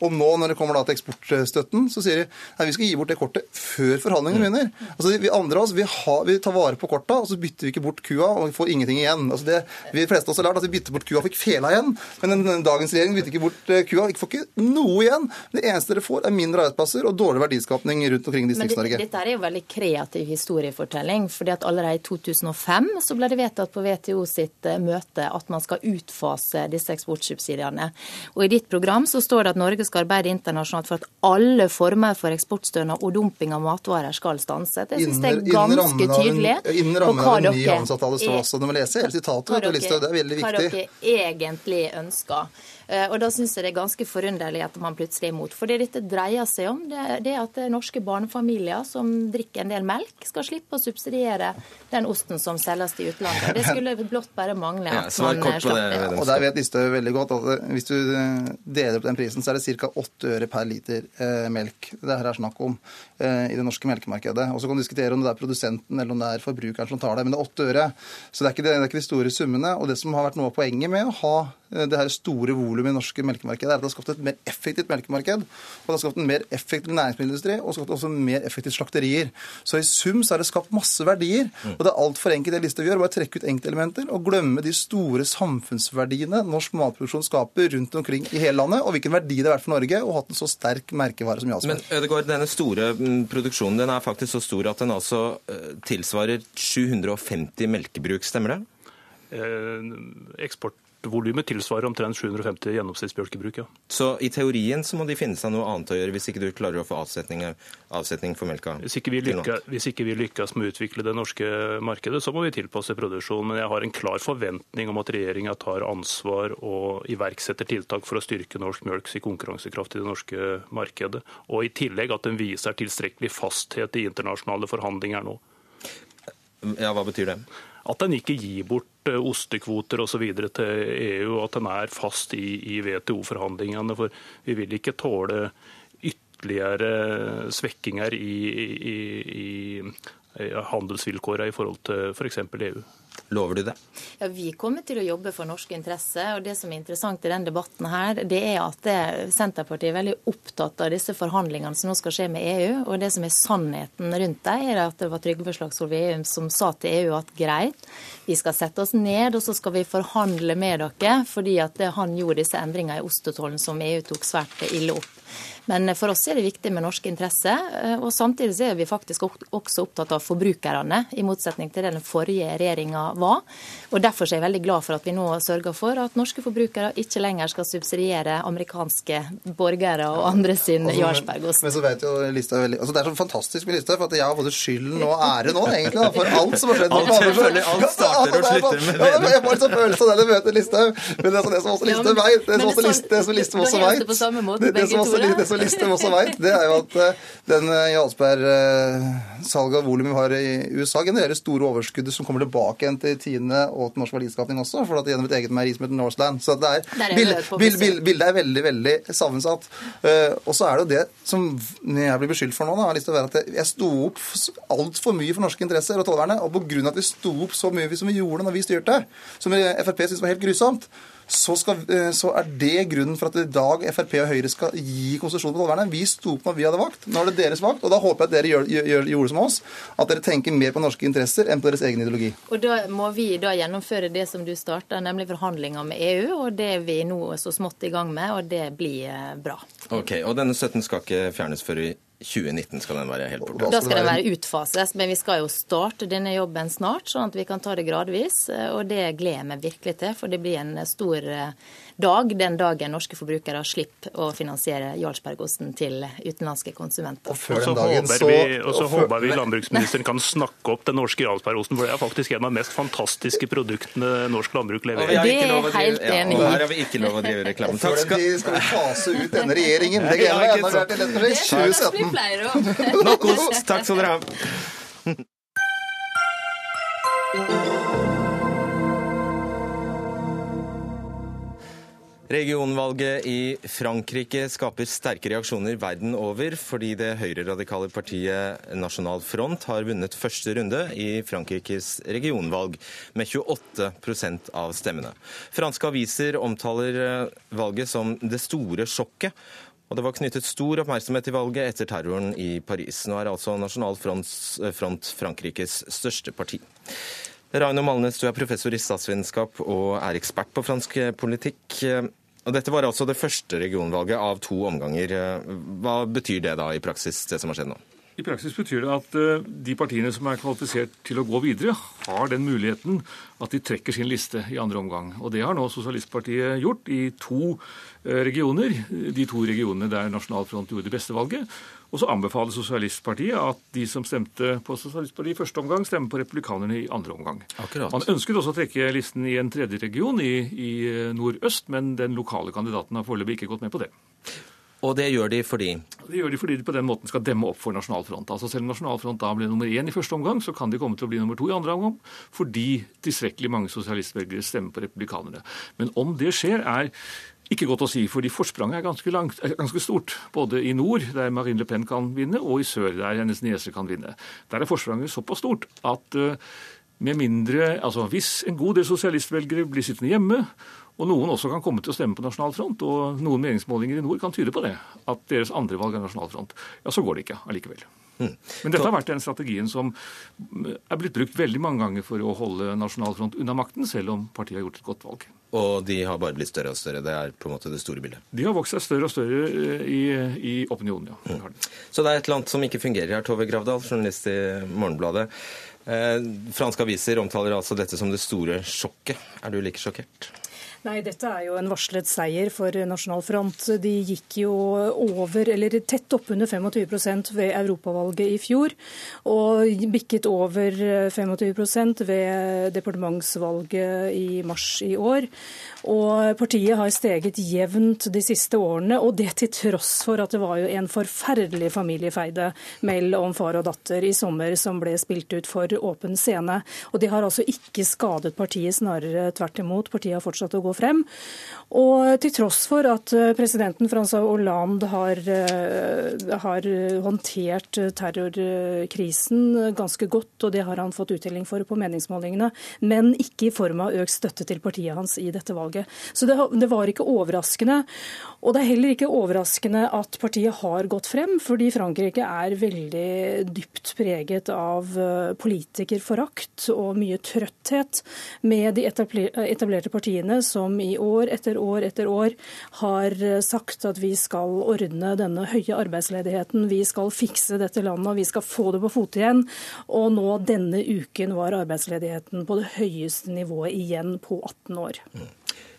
Og nå når det kommer til eksportstøtten, så sier de nei, vi skal gi bort det kortet før forhandlingene begynner. Altså, vi andre av oss, vi, har, vi tar vare på korta, og så bytter vi ikke bort kua og vi får ingenting igjen. Altså, det, vi fleste av oss har lært at vi bytter bort kua fikk fela igjen, men den, dagens regjering bytter ikke bort eh, kua. Vi får ikke noe igjen. Det eneste dere får, er mindre arbeidsplasser og dårlig verdiskapning rundt omkring i Distrikts-Norge. Dette er jo veldig kreativ historiefortelling. fordi at Allerede i 2005 så ble det vedtatt på WTO sitt eh, møte at man skal utfase disse eksportsubsidiene. Og I ditt program så står det at Norge skal arbeide internasjonalt for at alle former for eksportstønad og dumping av matvarer skal stanse. Det syns jeg er ganske tydelig. Innen rammen av en ny handelsavtale står også. Du må lese hele sitatet. Det er veldig viktig. Hva dere egentlig ønsker. Eh, og Da syns jeg det er ganske forunderlig at man plutselig er imot. For det dette dreier seg om, det er at norske barnefamilier som drikker en del melk, skal slippe å subsidiere den osten som selges til utlandet. Det skulle blott bare mangle at ja, man slapp det. Og Der vet Listhaug veldig godt at hvis du eh, deler opp den prisen, så er det ca. 8 øre per liter eh, melk det her er snakk om i det norske melkemarkedet. Og Så kan du diskutere om det er produsenten eller om det er forbrukeren som tar det, men det er 8 øre. Så det er ikke, det, det er ikke de store summene. Og det som har vært noe av poenget med å ha det her store volumet i norske melkemarkedet, er at det har skapt et mer effektivt melkemarked. Og det har skapt en mer effektiv næringsmiddelindustri og skapt også mer effektive slakterier. Så i sum så er det skapt masse verdier. Og det er altfor enkelt det Listhaug gjør, bare trekke ut enkeltelementer og glemme de store samfunnsverdiene norsk matproduksjon skaper rundt omkring i hele landet, og hvilken verdi det har vært for Norge å ha hatt en så sterk merkevare som Jarlsberg. Men Ødegaard, denne store mm, produksjonen den er faktisk så stor at den altså eh, tilsvarer 750 melkebruk, stemmer det? Eh, eksport Volumet tilsvarer omtrent 750 gjennomsnittsbjølkebruk. Ja. Så i teorien så må de finne seg noe annet å gjøre, hvis ikke du klarer å få avsetning, avsetning for melka? Hvis ikke, lykkes, hvis ikke, vi lykkes med å utvikle det norske markedet, så må vi tilpasse produksjonen. Men jeg har en klar forventning om at regjeringa tar ansvar og iverksetter tiltak for å styrke norsk mjølks konkurransekraft i det norske markedet. Og i tillegg at den viser tilstrekkelig fasthet i internasjonale forhandlinger nå. Ja, Hva betyr det? At den ikke gir bort eh, ostekvoter osv. til EU, at den er fast i, i WTO-forhandlingene. For vi vil ikke tåle ytterligere svekkinger i, i, i handelsvilkårene i forhold til f.eks. For EU. Lover du det? Ja, Vi kommer til å jobbe for norske interesser. og Det som er interessant i denne debatten, her, det er at Senterpartiet er veldig opptatt av disse forhandlingene som nå skal skje med EU. og Det som er sannheten rundt dem, er at det var Trygve Slagsvold Vedum som sa til EU at greit, vi skal sette oss ned og så skal vi forhandle med dere, fordi at han gjorde disse endringene i ostetollen som EU tok svært ille opp. Men for oss er det viktig med norske interesser. Eh, og samtidig er vi faktisk også opptatt av forbrukerne, i motsetning til det den forrige regjeringa var. Og Derfor er jeg veldig glad for at vi nå sørger for at norske forbrukere ikke lenger skal subsidiere amerikanske borgere og andre sin altså, Jarlsbergost. Men, men så vet jo Listhaug veldig altså Det er så fantastisk med Listhaug, for at jeg har både skylden og ære nå, egentlig, da, for alt som har skjedd. Alt, selvfølgelig, alt starter og slutter med Vedum. Jeg får en sånn følelse av det møtet Listhaug. Men det, er det som også Listhaug vet, det som også Listhaug også vet, det som det som Listhaug også vet, det er jo at eh, den eh, Jarlsberg-salget av volum vi har i USA, genererer store overskuddet som kommer tilbake igjen til Tine og til norsk verdiskapning også, for at gjennom et eget meieri som heter Northland. Så det er, bildet, bildet, bildet er veldig, veldig sammensatt. Eh, og så er det jo det som jeg blir beskyldt for nå, da, har lyst til å være at jeg sto opp altfor mye for norske interesser og tollvernet, og på grunn av at vi sto opp så mye som vi gjorde når vi styrte, som Frp syntes var helt grusomt, så, skal, eh, så, er det grunnen for at i dag Frp og Høyre skal gi konsesjon på tollvernet. Vi sto på når vi hadde vakt. Nå er det deres vakt. Og da håper jeg at dere gjør, gjør, gjorde som oss. At dere tenker mer på norske interesser enn på deres egen ideologi. Og da må vi da gjennomføre det som du starta, nemlig forhandlinger med EU. Og det er vi nå så smått i gang med, og det blir eh, bra. Ok, Og denne støtten skal ikke fjernes før i 2019 skal den være helt borte. Da skal altså, den være utfases, men vi skal jo starte denne jobben snart, sånn at vi kan ta det gradvis. Og det gleder jeg meg virkelig til, for det blir en stor eh, dag den dagen norske forbrukere slipper å finansiere Jarlsbergosten til utenlandske konsumenter. Og så håper vi, og så håper vi landbruksministeren kan snakke opp den norske Jarlsbergosten, for det er faktisk en av de mest fantastiske produktene norsk landbruk leverer. Det er jeg helt enig i. Ja, her har vi ikke lov å drive reklame. Takk skal vi fase ut denne regjeringen. Det gleder jeg meg enda mer til. 2017 Mm. Morten. *laughs* Nok ost. Takk skal dere ha. Regionvalget i Frankrike skaper sterke reaksjoner verden over, fordi det høyreradikale partiet Nasjonal Front har vunnet første runde i Frankrikes regionvalg med 28 av stemmene. Franske aviser omtaler eh, valget som det store sjokket, og Det var knyttet stor oppmerksomhet til valget etter terroren i Paris. Nå er altså Nasjonal Front Frankrikes største parti. Raino Malnes, du er professor i statsvitenskap og er ekspert på fransk politikk. Og dette var altså det første regionvalget av to omganger. Hva betyr det da i praksis, det som har skjedd nå? I praksis betyr det at eh, de partiene som er kvalifisert til å gå videre, har den muligheten at de trekker sin liste i andre omgang. Og Det har nå Sosialistpartiet gjort i to eh, regioner. De to regionene der Nasjonal Front gjorde det beste valget. Og så anbefaler Sosialistpartiet at de som stemte på Sosialistpartiet i første omgang, stemmer på Republikanerne i andre omgang. Akkurat. Man ønsket også å trekke listen i en tredje region, i, i eh, nordøst, men den lokale kandidaten har foreløpig ikke gått med på det. Og det gjør de fordi? Det gjør de fordi de på den måten skal demme opp for Nasjonal Front. Altså Selv om Nasjonal Front da ble nummer én i første omgang, så kan de komme til å bli nummer to i andre omgang, fordi tilstrekkelig mange sosialistvelgere stemmer på republikanerne. Men om det skjer, er ikke godt å si, fordi forspranget er ganske, langt, er ganske, stort. Både i nord, der Marine Le Pen kan vinne, og i sør, der hennes niese kan vinne. Der er forspranget såpass stort at uh, med mindre, altså Hvis en god del sosialistvelgere blir sittende hjemme, og noen også kan komme til å stemme på Nasjonal Front, og noen meningsmålinger i nord kan tyde på det, at deres andre valg er Nasjonal Front, ja, så går det ikke allikevel. Mm. Men dette har vært den strategien som er blitt brukt veldig mange ganger for å holde Nasjonal Front unna makten, selv om partiet har gjort et godt valg. Og de har bare blitt større og større. Det er på en måte det store bildet. De har vokst seg større og større eh, i, i opinionen, ja. Mm. Så det er et eller annet som ikke fungerer her, Tove Gravdal, journalist i Morgenbladet. Eh, franske aviser omtaler altså dette som det store sjokket. Er du like sjokkert? Nei, dette er jo en varslet seier for Nasjonal Front. De gikk jo over, eller tett oppunder 25% ved europavalget i fjor, og bikket over 25% ved departementsvalget i mars i år. Og partiet har steget jevnt de siste årene, og det til tross for at det var jo en forferdelig familiefeide mellom far og datter i sommer som ble spilt ut for åpen scene. Og det har altså ikke skadet partiet, snarere tvert imot. Partiet har fortsatt å gå frem. Og til tross for at eh, presidenten Francois Hollande har, eh, har håndtert terrorkrisen ganske godt, og det har han fått uttelling for på meningsmålingene, men ikke i form av økt støtte til partiet hans i dette valget. Så det, det var ikke overraskende. Og det er heller ikke overraskende at partiet har gått frem, fordi Frankrike er veldig dypt preget av eh, politikerforakt og mye trøtthet med de etablerte partiene som i år etter år etter år har eh, sagt at vi skal ordne denne høye arbeidsledigheten, vi skal fikse dette landet, vi skal få det på fote igjen. Og nå denne uken var arbeidsledigheten på det høyeste nivået igjen på 18 år. Mm.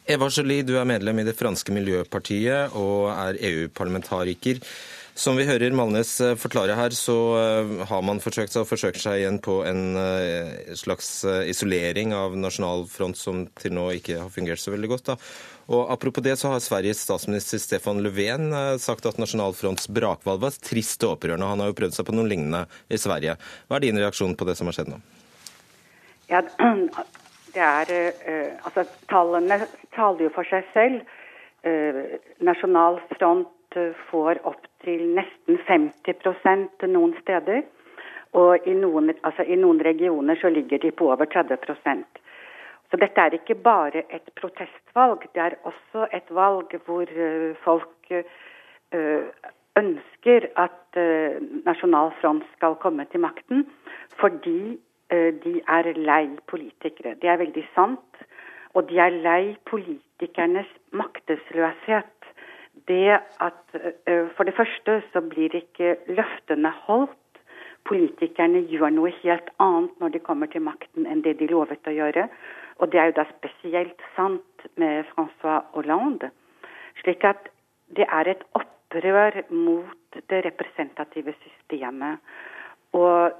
Eva Jolie, du er medlem i det franske Miljøpartiet og er EU-parlamentariker. Som vi hører Malnes eh, forklare her, så eh, har man forsøkt seg, forsøkt seg igjen på en eh, slags isolering av Nasjonal Front, som til nå ikke har fungert så veldig godt. Da. Og Apropos det, så har Sveriges statsminister Stefan Löfven sagt at Nasjonal Fronts brakvalg var trist og opprørende. Han har jo prøvd seg på noe lignende i Sverige. Hva er din reaksjon på det som har skjedd nå? Ja, *clears throat* det er Altså, tallene taler jo for seg selv. Nasjonal Front får opp til nesten 50 noen steder. Og i noen, altså i noen, regioner så ligger de på over 30% Så dette er ikke bare et protestvalg, det er også et valg hvor uh, folk uh, ønsker at uh, Nasjonal Front skal komme til makten, fordi de er lei politikere. Det er veldig sant. Og de er lei politikernes maktesløshet det at For det første så blir ikke løftene holdt. Politikerne gjør noe helt annet når de kommer til makten enn det de lovet å gjøre. Og det er jo da spesielt sant med Francois Hollande. Slik at det er et opprør mot det representative systemet. Og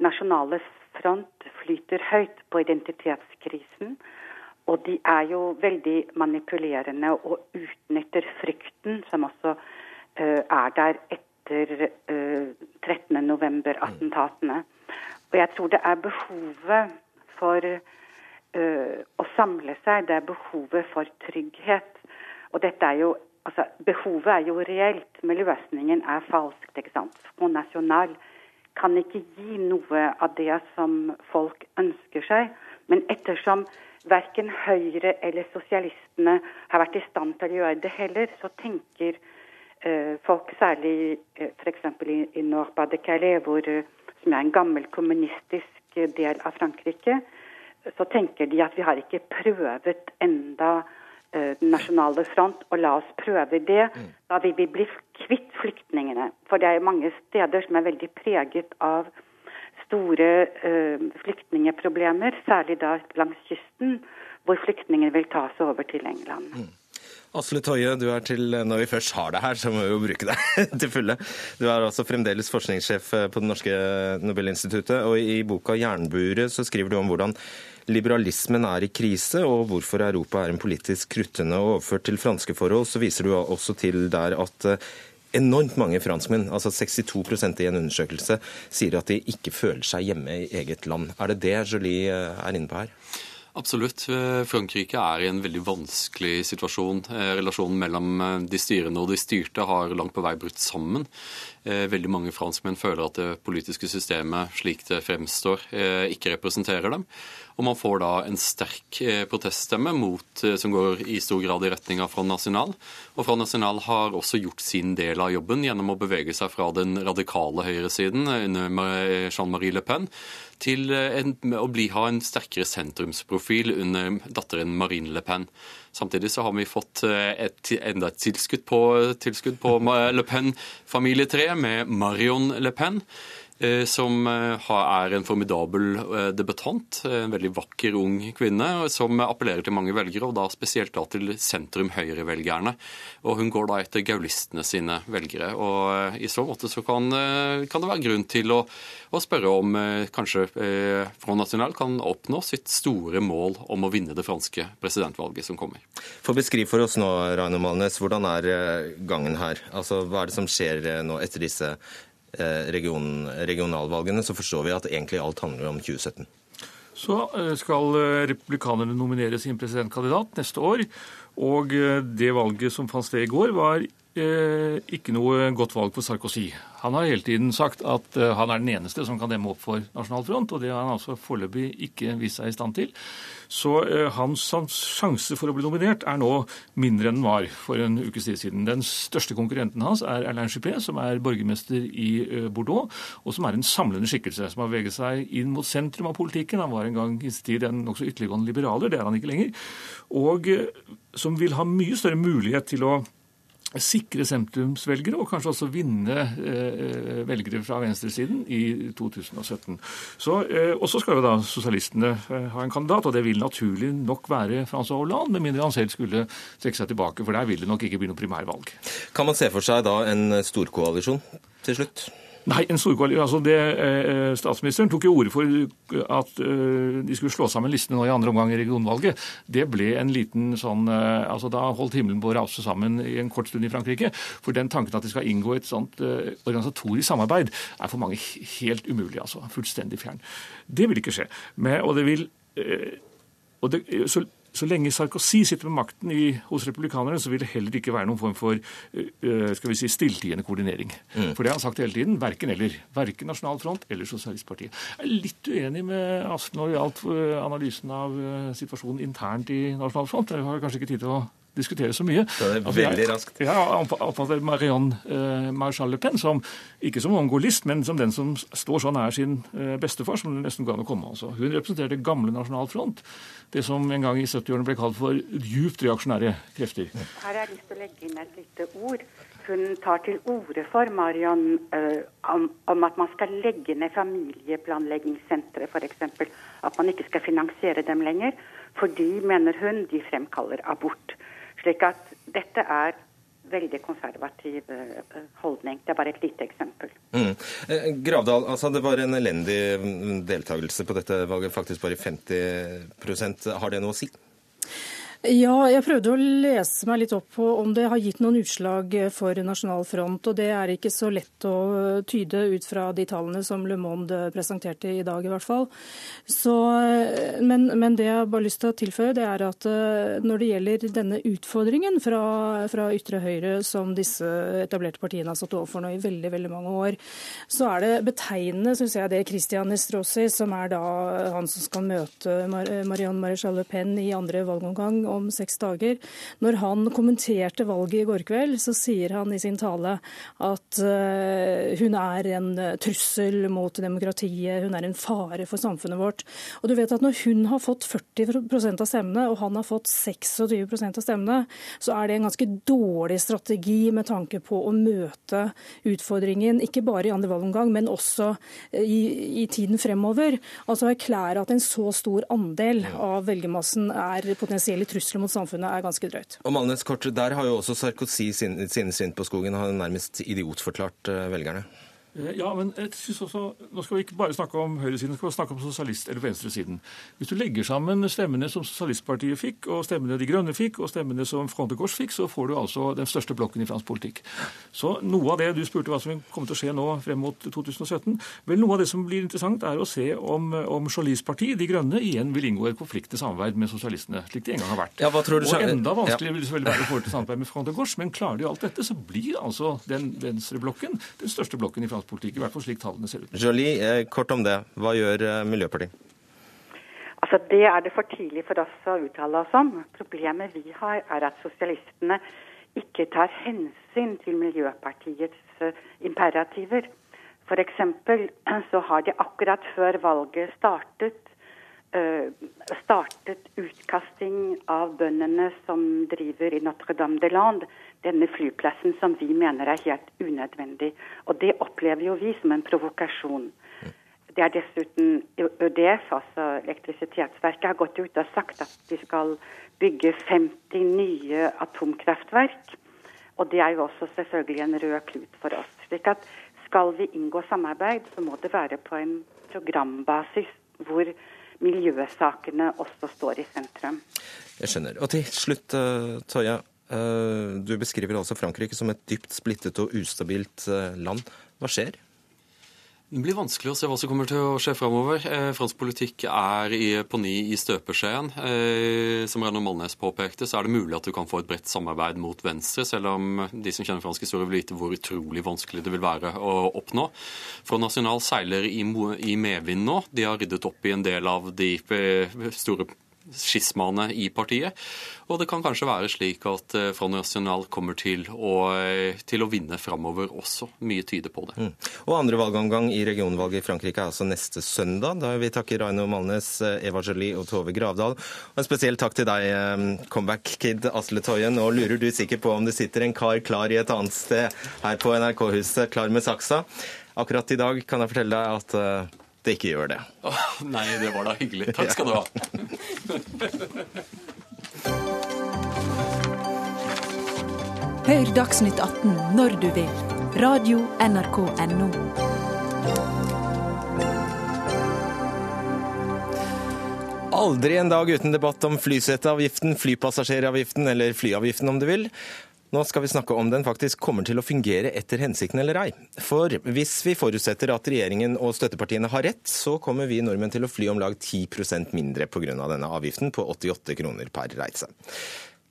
Nasjonale Front flyter høyt på identitetskrisen. Og de er jo veldig manipulerende og utnytter frykten som også uh, er der etter uh, eh, 13.11-attentatene. Og jeg tror det er behovet for uh, å samle seg, det er behovet for trygghet. Og dette er jo Altså, behovet er jo reelt, men løsningen er falskt. ikke sant? Front National kan ikke gi noe av det som folk ønsker seg. Men ettersom verken Høyre eller sosialistene har vært i stand til å gjøre det heller, så tenker eh, folk, særlig eh, f.eks. i, i Nord-Pas-de-Calais, eh, som er en gammel kommunistisk eh, del av Frankrike, så tenker de at vi har ikke prøvet enda den nasjonale front, og la oss prøve det. Mm. Da vil vi bli kvitt flyktningene. For det er mange steder som er veldig preget av store uh, flyktningeproblemer, særlig da langs kysten, hvor flyktninger vil ta seg over til England. Mm. Asle Toje, du er til, når vi først har deg her, så må vi jo bruke deg *laughs* til fulle. Du er altså fremdeles forskningssjef på Det norske Nobelinstituttet, og i boka 'Jernburet' så skriver du om hvordan liberalismen er i krise, og hvorfor Europa er en politisk kruttende. Og overført til franske forhold, så viser du også til der at eh, enormt mange franskmenn, altså 62% i en undersøkelse, sier at de ikke føler seg hjemme i eget land. Er det det Jolie eh, er inne på her? Absolutt. Eh, Frankrike er i en veldig vanskelig situasjon. Relasjonen mellom de styrende og de styrte har langt på vei brutt sammen. Veldig mange franskmenn føler at det politiske systemet slik det fremstår, ikke representerer dem. Og man får da en sterk eh, proteststemme mot, eh, som går i stor grad i retning av Front National. Og Front National har også gjort sin del av jobben gjennom å bevege seg fra den radikale høyresiden under Jean-Marie Le Pen til eh, en, å bli, ha en sterkere sentrumsprofil under datteren Marine Le Pen. Samtidig så har vi fått et, enda et tilskudd på, tilskudd på Le Pen-familietreet med Marion Le Pen. Eh, som eh, er en formidabel debattant. debutant. En veldig vakker, ung kvinne som appellerer til mange velgere, og da spesielt da til sentrum-høyre-velgerne. Og hun går da etter gaulistene sine velgere. Og i så måte så kan, kan det være grunn til å, å spørre om kanskje Front National kan oppnå sitt store mål om å vinne det franske presidentvalget som kommer. For Beskriv for oss nå, Raino Malnes, hvordan er gangen her? Altså, Hva er det som skjer nå etter disse Eh, region, regionalvalgene, så forstår vi at egentlig alt handler om 2017. Så eh, skal eh, republikanerne nominere sin presidentkandidat neste år. Og det valget som fant sted i går, var Eh, ikke noe godt valg for Sarkozy. Han har hele tiden sagt at eh, han er den eneste som kan demme opp for Nasjonal Front, og det har han altså foreløpig ikke vist seg i stand til. Så eh, hans sjanse for å bli nominert er nå mindre enn den var for en ukes tid siden. Den største konkurrenten hans er Erlend Juppé, som er borgermester i Bordeaux, og som er en samlende skikkelse, som har veget seg inn mot sentrum av politikken. Han var en gang i sin tid en nokså ytterliggående liberaler, det er han ikke lenger. Og som vil ha mye større mulighet til å sikre sentrumsvelgere, og kanskje også vinne eh, velgere fra venstresiden i 2017. Så, eh, og så skal jo da sosialistene eh, ha en kandidat, og det vil naturlig nok være Francois Hollande, med mindre han selv skulle trekke seg tilbake, for der vil det nok ikke bli noe primærvalg. Kan man se for seg da en storkoalisjon til slutt? Nei, en altså det, eh, Statsministeren tok jo ordet for at eh, de skulle slå sammen listene nå i andre omgang i regionvalget. Det ble en liten sånn eh, altså Da holdt himmelen på å rase sammen i en kort stund i Frankrike. For den tanken at de skal inngå et sånt eh, organisatorisk samarbeid, er for mange helt umulig. altså Fullstendig fjern. Det vil ikke skje. Men, og det vil eh, og det, så så lenge Sarkozy sitter med makten i, hos republikanerne, så vil det heller ikke være noen form for uh, skal vi si, stilltiende koordinering. Mm. For det har han sagt hele tiden. Verken eller. Verken Nasjonal Front eller Sosialistpartiet. Jeg er litt uenig med når det gjaldt analysen av situasjonen internt i Nasjonal Front. Jeg har kanskje ikke tid til å diskutere så mye. Det er veldig raskt. Ja, oppfatter Marianne eh, Marshall Le Pen som ikke som mongolist, men som den som står så nær sin eh, bestefar som det nesten går an å komme. Altså. Hun representerte gamle Nasjonal Front, det som en gang i 70-årene ble kalt for djupt reaksjonære krefter. Her har jeg lyst til å legge inn et lite ord. Hun tar til orde for Marion uh, om, om, at man skal legge ned familieplanleggingssentre f.eks. At man ikke skal finansiere dem lenger. Fordi, mener hun, de fremkaller abort. Slik at dette er veldig konservativ eh, holdning. Det er bare et lite eksempel. Mm. Eh, Gravdal, altså det var en elendig deltakelse på dette valget, faktisk bare 50% Har det noe å si? Ja, jeg prøvde å lese meg litt opp på om det har gitt noen utslag for Nasjonal Front. Og det er ikke så lett å tyde ut fra de tallene som Le Monde presenterte i dag, i hvert fall. Så, men, men, det jeg bare har lyst til å tilføye, det er at eh, når det gjelder denne utfordringen fra, fra ytre høyre som disse etablerte partiene har stått overfor nå i veldig, veldig mange år, så er det betegnende, syns jeg, det Christian Estrosi, som er da han som skal møte Marianne Maréchal Le Pen i andre valgomgang om seks dager. Når han kommenterte valget i går kveld, så sier han i sin tale at uh, hun er en trussel mot demokratiet, hun er en fare for samfunnet vårt. Og du vet at Når hun har fått 40% av stemmene, og han har fått 26% av stemmene, så er det en ganske dårlig strategi med tanke på å møte utfordringen, ikke bare i andre valgomgang, men også i, i tiden fremover. Altså erklære at en så stor andel av velgermassen er potensielle trusler trusler mot samfunnet er ganske drøyt. Og Malnes kort, Der har jo også Sarkozy sine sin, sin på skogen og har nærmest idiotforklart eh, velgerne. Eh, ja, men jeg synes også, Nå skal vi ikke bare snakke om høyresiden, vi skal snakke om sosialist- eller venstresiden. Hvis du legger sammen stemmene som Sosialistpartiet fikk, og stemmene De Grønne fikk, og stemmene som Front de Gauche fikk, så får du altså den største blokken i fransk politikk. Så noe av det du spurte hva som kommer til å skje nå frem mot 2017, vel noe av det som blir interessant, er å se om, om Jolis parti, De Grønne, igjen vil inngå et konfliktende samarbeid med sosialistene, slik de en gang har vært. Ja, hva tror du, og enda vanskeligere vil det selvfølgelig være å få til samarbeid med Front de Gauche, men klarer de alt dette, så blir altså den venstreblokken den største blokken i fransk finanspolitikk, i hvert fall slik tallene ser ut. Jolie, eh, kort om det. Hva gjør eh, Miljøpartiet? Altså, Det er det for tidlig for oss å uttale oss om. Problemet vi har, er at sosialistene ikke tar hensyn til Miljøpartiets uh, imperativer. F.eks. *clears throat* så har de akkurat før valget startet uh, startet utkasting av bøndene som driver i Notre-Dame de Lande denne flyplassen som vi mener er helt unødvendig. Og det opplever jo vi som en provokasjon. Det er dessuten ØDF, altså elektrisitetsverket, har gått ut og sagt at de skal bygge 50 nye atomkraftverk. Og det er jo også selvfølgelig en rød klut for oss. slik at skal vi inngå samarbeid, så må det være på en programbasis hvor miljøsakene også står i sentrum. Jeg skjønner. Og til slutt, eh, Toya. Eh, du beskriver altså Frankrike som et dypt splittet og ustabilt eh, land. Hva skjer? Det blir vanskelig å se hva som kommer til å skje framover. Eh, fransk politikk er i, på ny i støpeskjeen. Eh, som Renne Malnes påpekte, så er det mulig at du kan få et bredt samarbeid mot venstre, selv om de som kjenner fransk historie, vil vite hvor utrolig vanskelig det vil være å oppnå. Front National seiler i, i medvind nå. De har ryddet opp i en del av de store skismaene i partiet. Og det kan kanskje være slik at eh, Front National kommer til å, eh, til å vinne framover også. Mye tyder på det. Mm. Og andre valgomgang i regionvalget i Frankrike er altså neste søndag. Da vil vi takke Raino Malnes, eh, Eva Jolie og Tove Gravdal. Og en spesiell takk til deg, comeback-kid Asle Toyen. Nå lurer du sikkert på om det sitter en kar klar i et annet sted her på NRK-huset, klar med saksa. Akkurat i dag kan jeg fortelle deg at det ikke gjør det. Oh, nei, det var da hyggelig. Takk skal du ha. *laughs* Hør Dagsnytt 18 når du vil. Radio NRK Radio.nrk.no. Aldri en dag uten debatt om flyseteavgiften, flypassasjeravgiften eller flyavgiften om du vil. Nå skal vi snakke om den faktisk kommer til å fungere etter hensikten eller ei. For hvis vi forutsetter at regjeringen og støttepartiene har rett, så kommer vi nordmenn til å fly om lag 10% mindre pga. denne avgiften på 88 kroner per reise.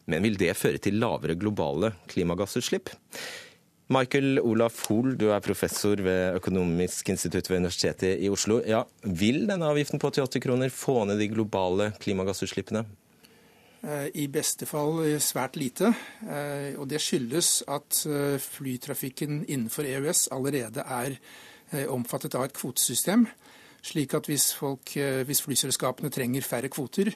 Men vil det føre til lavere globale klimagassutslipp? Michael Olaf Hoel, du er professor ved Økonomisk institutt ved Universitetet i Oslo. Ja, vil denne avgiften på 88 kroner få ned de globale klimagassutslippene? Eh, I beste fall eh, svært lite. Eh, og det skyldes at flytrafikken innenfor EØS allerede er omfattet av et kvotesystem. Slik at hvis, folk, hvis flyselskapene trenger færre kvoter,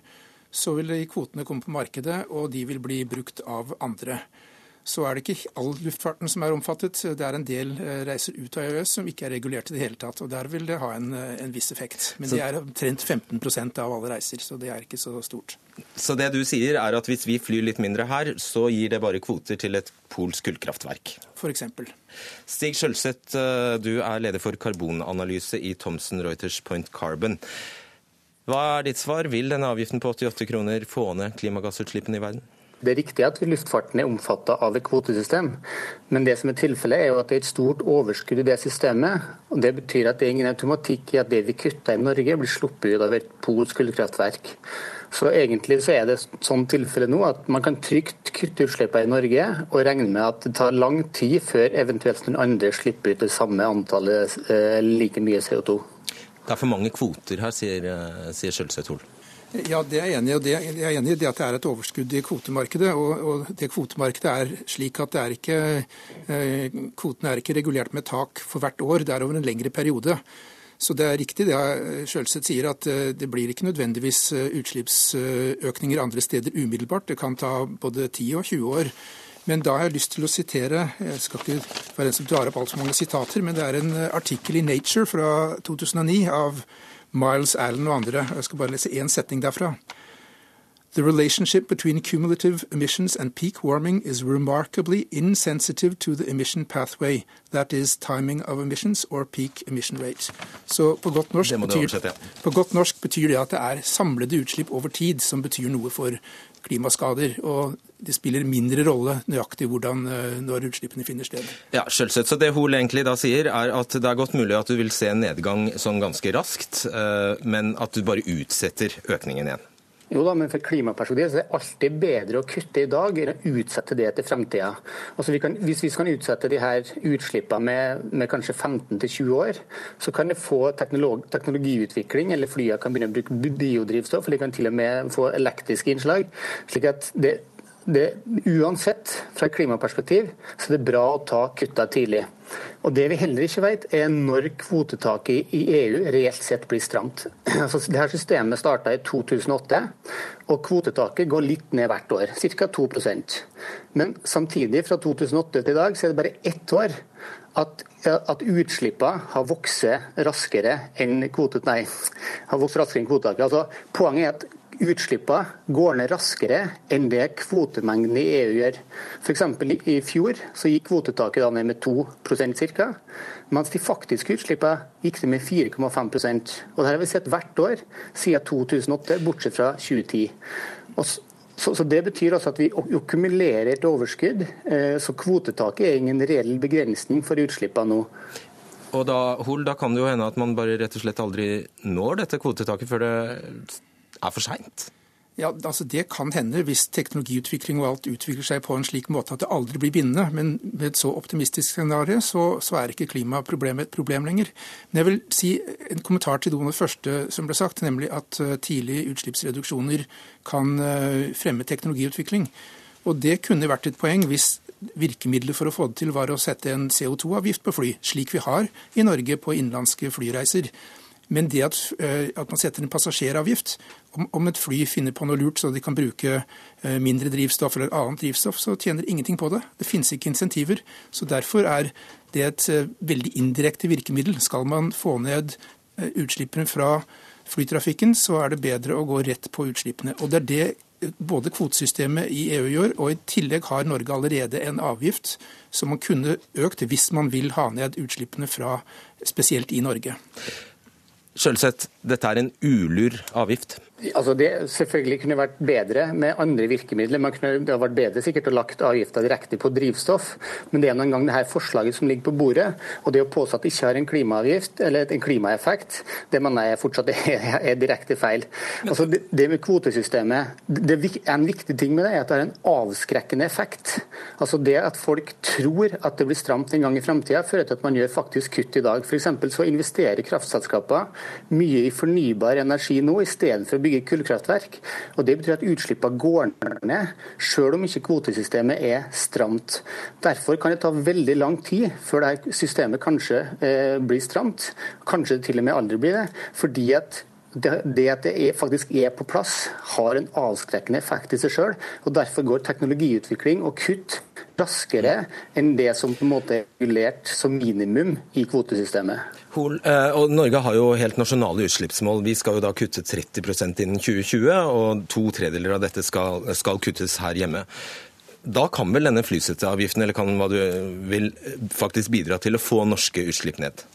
så vil kvotene komme på markedet, og de vil bli brukt av andre så er det ikke all luftfarten som er omfattet. Det er en del eh, reiser ut av EØS som ikke er regulert i det hele tatt. og Der vil det ha en, eh, en viss effekt. Men så, det er omtrent 15% av alle reiser, så det er ikke så stort. Så det du sier er at hvis vi flyr litt mindre her, så gir det bare kvoter til et polsk kullkraftverk? F.eks. Stig Skjølseth, eh, du er leder for karbonanalyse i Thomson Reuters Point Carbon. Hva er ditt svar? Vil denne avgiften på 88 kroner få ned klimagassutslippene i verden? Det er riktig at luftfarten er omfattet av et kvotesystem, men det som er tilfellet er jo at det er et stort overskudd i det systemet. og Det betyr at det er ingen automatikk i at det vi kutter i Norge, blir sluppet ut av et polsk kullkraftverk. Så egentlig så er det sånn tilfelle nå at man kan trygt kutte utslippene i Norge, og regne med at det tar lang tid før eventuelt noen andre slipper ut det samme antallet eh, like mye CO2. Det er for mange kvoter her, sier, eh, sier Skjølseth Hol. Ja, det er jeg enig i. Det, jeg er enig i det at det er et overskudd i kvotemarkedet. Og, og det kvotemarkedet er slik at er ikke, eh, kvotene er ikke regulert med tak for hvert år, det er over en lengre periode. Så det er riktig det Sjølseth sier, at eh, det blir ikke nødvendigvis eh, utslippsøkninger andre steder umiddelbart. Det kan ta både 10 og 20 år. Men da har jeg lyst til å sitere Jeg skal ikke være en som drar opp altfor mange sitater, men det er en artikkel i Nature fra 2009 av Miles Allen og andre. Jeg skal bare lese én setning derfra. The relationship between cumulative emissions and peak warming is remarkably insensitive to the emission pathway, that is timing of emissions or peak emission rate. Så på godt, norsk betyr, på godt norsk betyr det at det er samlede utslipp over tid som betyr noe for klimaskader. Og det spiller mindre rolle nøyaktig hvordan, eh, når utslippene finner sted. Ja, selvsagt. Så Det Hol egentlig da sier, er at det er godt mulig at du vil se en nedgang sånn ganske raskt, eh, men at du bare utsetter økningen igjen. Jo da, men for klimaperspektiv er det alltid bedre å kutte i dag enn å utsette det til fremtida. Altså vi hvis vi kan utsette de her utslippene med, med kanskje 15-20 år, så kan det få teknolog, teknologiutvikling, eller flyene kan begynne å bruke biodrivstoff, eller de kan til og med få elektriske innslag. slik at det det, uansett, fra et klimaperspektiv, så er det bra å ta kutta tidlig. Og Det vi heller ikke vet, er når kvotetaket i EU reelt sett blir stramt. *clears throat* Altså, det her Systemet starta i 2008, og kvotetaket går litt ned hvert år, ca. 2% Men samtidig, fra 2008 til i dag, så er det bare ett år at, at utslippene har vokst raskere enn kvotet, nei, har vokst raskere enn kvotetaket. Altså, poenget er at utslippene går ned raskere enn det kvotemengden i EU gjør. F.eks. i fjor så gikk kvotetaket ned med 2% ca., mens de faktiske utslippene gikk ned med 4,5% Og Det har vi sett hvert år siden 2008, bortsett fra 2010. Og så, så, Det betyr altså at vi akkumulerer et overskudd. Eh, så kvotetaket er ingen reell begrensning for utslippene nå. Og da, Hol, da kan det jo hende at man bare rett og slett aldri når dette kvotetaket før det er for seint? Ja, altså Det kan hende hvis teknologiutvikling og alt utvikler seg på en slik måte at det aldri blir bindende. Men med et så optimistisk scenario så, så er ikke klimaproblemet et problem lenger. Men jeg vil si en kommentar til noe av det første som ble sagt, nemlig at uh, tidlige utslippsreduksjoner kan uh, fremme teknologiutvikling. Og det kunne vært et poeng hvis virkemidlet for å få det til var å sette en CO2-avgift på fly, slik vi har i Norge på innenlandske flyreiser. Men det at, eh, at, man setter en passasjeravgift, om, om, et fly finner på noe lurt så de kan bruke eh, mindre drivstoff eller annet drivstoff, så tjener ingenting på det. Det finnes ikke insentiver. Så derfor er det et eh, veldig indirekte virkemiddel. Skal man få ned utslippene fra flytrafikken, så er det bedre å gå rett på utslippene. Og det er det både kvotesystemet i EU gjør, og i tillegg har Norge allerede en avgift som man kunne økt hvis man vil ha ned utslippene fra spesielt i Norge. Sjølsett, dette er en ulur avgift? Altså det selvfølgelig kunne vært bedre med andre virkemidler. Man kunne, det hadde vært bedre sikkert å lagt avgifta direkte på drivstoff, men det er noen gang det her forslaget som ligger på bordet. Og det å påstå at det ikke har en klimaavgift, eller en klimaeffekt, det mener jeg fortsatt er, *laughs* er direkte feil. Altså det, det, med kvotesystemet, det er en viktig ting med det, er at det har en avskrekkende effekt. Altså Det at folk tror at det blir stramt en gang i framtida, fører til at man gjør faktisk kutt i dag. For så investerer kraftselskaper mye i fornybar energi nå, i stedet for å bygge kullkraftverk. og Det betyr at utslippene går ned, selv om ikke kvotesystemet er stramt. Derfor kan det ta veldig lang tid før det systemet kanskje eh, blir stramt. Kanskje det til og med aldri blir det. fordi at det, at det faktisk er på plass, har en avskrekkende effekt i seg sjøl. Derfor går teknologiutvikling og kutt raskere enn det som på en måte er regulert som minimum i kvotesystemet. Hol, eh, og Norge har jo helt nasjonale utslippsmål. Vi skal jo da kutte 30% innen 2020, og to tredjedeler av dette skal, skal kuttes her hjemme. Da kan vel denne flyseteavgiften eller kan hva du vil, faktisk bidra til å få norske utslipp ned?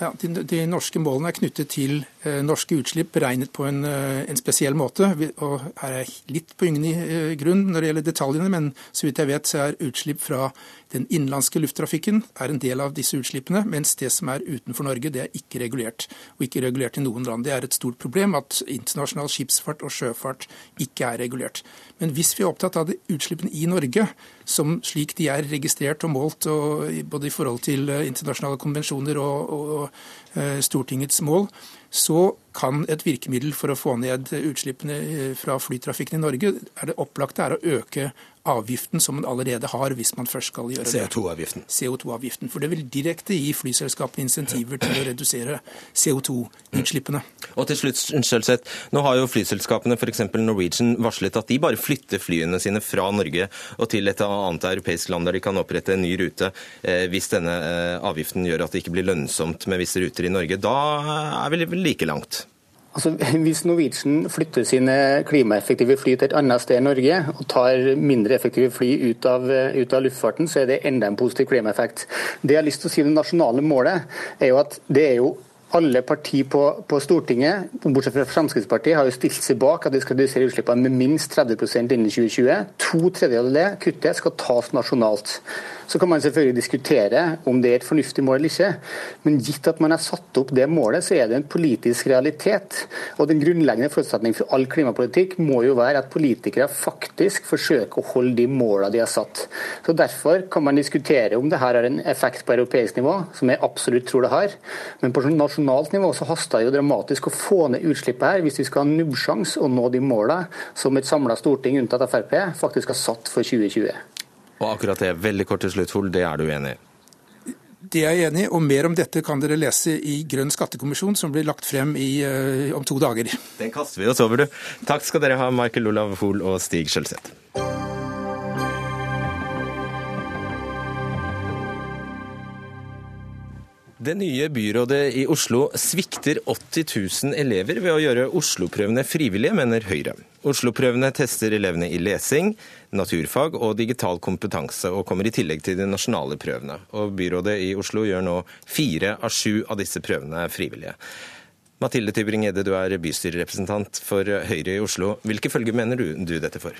Ja, de, de, norske målene er knyttet til norske utslipp beregnet på en, eh, en, spesiell måte. og Her er jeg litt på yngende eh, grunn når det gjelder detaljene, men så vidt jeg vet så er utslipp fra den innenlandske lufttrafikken er en del av disse utslippene, mens det som er utenfor Norge, det er ikke regulert. Og ikke regulert i noen land. Det er et stort problem at internasjonal skipsfart og sjøfart ikke er regulert. Men hvis vi er opptatt av utslippene i Norge, som slik de er registrert og målt, og både i forhold til internasjonale konvensjoner og, og, og Stortingets mål, så kan et virkemiddel for å få ned utslippene eh, fra flytrafikken i Norge, er det opplagte er å øke avgiften som man allerede har, hvis man først skal gjøre det. CO2-avgiften. CO2-avgiften. For det vil direkte gi flyselskapene insentiver til å redusere CO2-utslippene. Og til slutt, Skjølseth, nå har jo flyselskapene, f.eks. Norwegian, varslet at de bare flytter flyene sine fra Norge og til et annet europeisk land der de kan opprette en ny rute eh, hvis denne eh, avgiften gjør at det ikke blir lønnsomt med visse ruter i Norge. Da er vi like langt? Altså, hvis Norwegian flytter sine klimaeffektive fly til et annet sted i Norge, og tar mindre effektive fly ut av, ut av, luftfarten, så er det enda en positiv klimaeffekt. Det jeg har lyst til å si det nasjonale målet, er jo at det er jo alle partier på, på, Stortinget, bortsett fra Fremskrittspartiet, har jo stilt seg bak at de skal redusere utslippene med minst 30% innen 2020. To tredjedeler av det kuttet skal tas nasjonalt. Så kan man selvfølgelig diskutere om det er et fornuftig mål eller ikke, men gitt at man har satt opp det målet, så er det en politisk realitet. Og Den grunnleggende forutsetningen for all klimapolitikk må jo være at politikere faktisk forsøker å holde de målene de har satt. Så Derfor kan man diskutere om det her har en effekt på europeisk nivå, som jeg absolutt tror det har. Men på nasjonalt nivå så haster det jo dramatisk å få ned utslippet her, hvis vi skal ha nubbsjanse å nå de målene som et samla storting, unntatt Frp, faktisk har satt for 2020. Og akkurat det, veldig kort til slutt, Hol, det er du enig i? Det er jeg enig i, og mer om dette kan dere lese i Grønn skattekommisjon, som blir lagt frem i, uh, om to dager. Den kaster vi oss over, du. Takk skal dere ha, Michael Olav Hoel og Stig Skjølseth. Det nye byrådet i Oslo svikter 80 000 elever ved å gjøre Oslo-prøvene frivillige, mener Høyre. Oslo-prøvene tester elevene i lesing, naturfag og digital kompetanse, og kommer i tillegg til de nasjonale prøvene. Og Byrådet i Oslo gjør nå fire av sju av disse prøvene frivillige. Mathilde Tybring-Gjedde, du er bystyrerepresentant for Høyre i Oslo. Hvilke følger mener du, du dette for?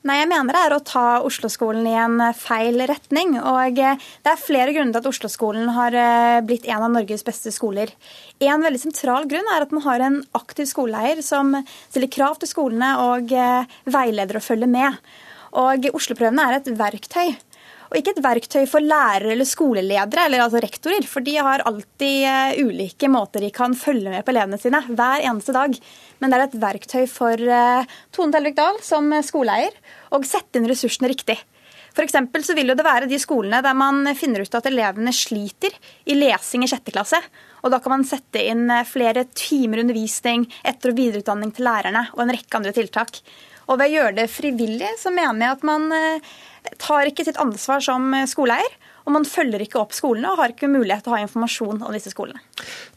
Nei, jeg mener det er å ta Oslo-skolen i en feil retning. Og det er flere grunner til at Oslo-skolen har eh, blitt en av Norges beste skoler. En veldig sentral grunn er at man har en aktiv skoleeier som stiller krav til skolene og eh, veileder og følger med. Og Oslo-prøvene er et verktøy. Og ikke et verktøy for lærere eller skoleledere, eller altså rektorer. For de har alltid eh, ulike måter de kan følge med på elevene sine hver eneste dag. Men det er et verktøy for Tone Telvik Dahl som skoleeier og sette inn ressursene riktig. For så vil det være de skolene der man finner ut at elevene sliter i lesing i sjette klasse. Og da kan man sette inn flere timer undervisning, etter- og videreutdanning til lærerne og en rekke andre tiltak. Og ved å gjøre det frivillig, så mener jeg at man eh, tar ikke sitt ansvar som skoleeier. Og man følger ikke opp skolene og har ikke mulighet til å ha informasjon om disse skolene.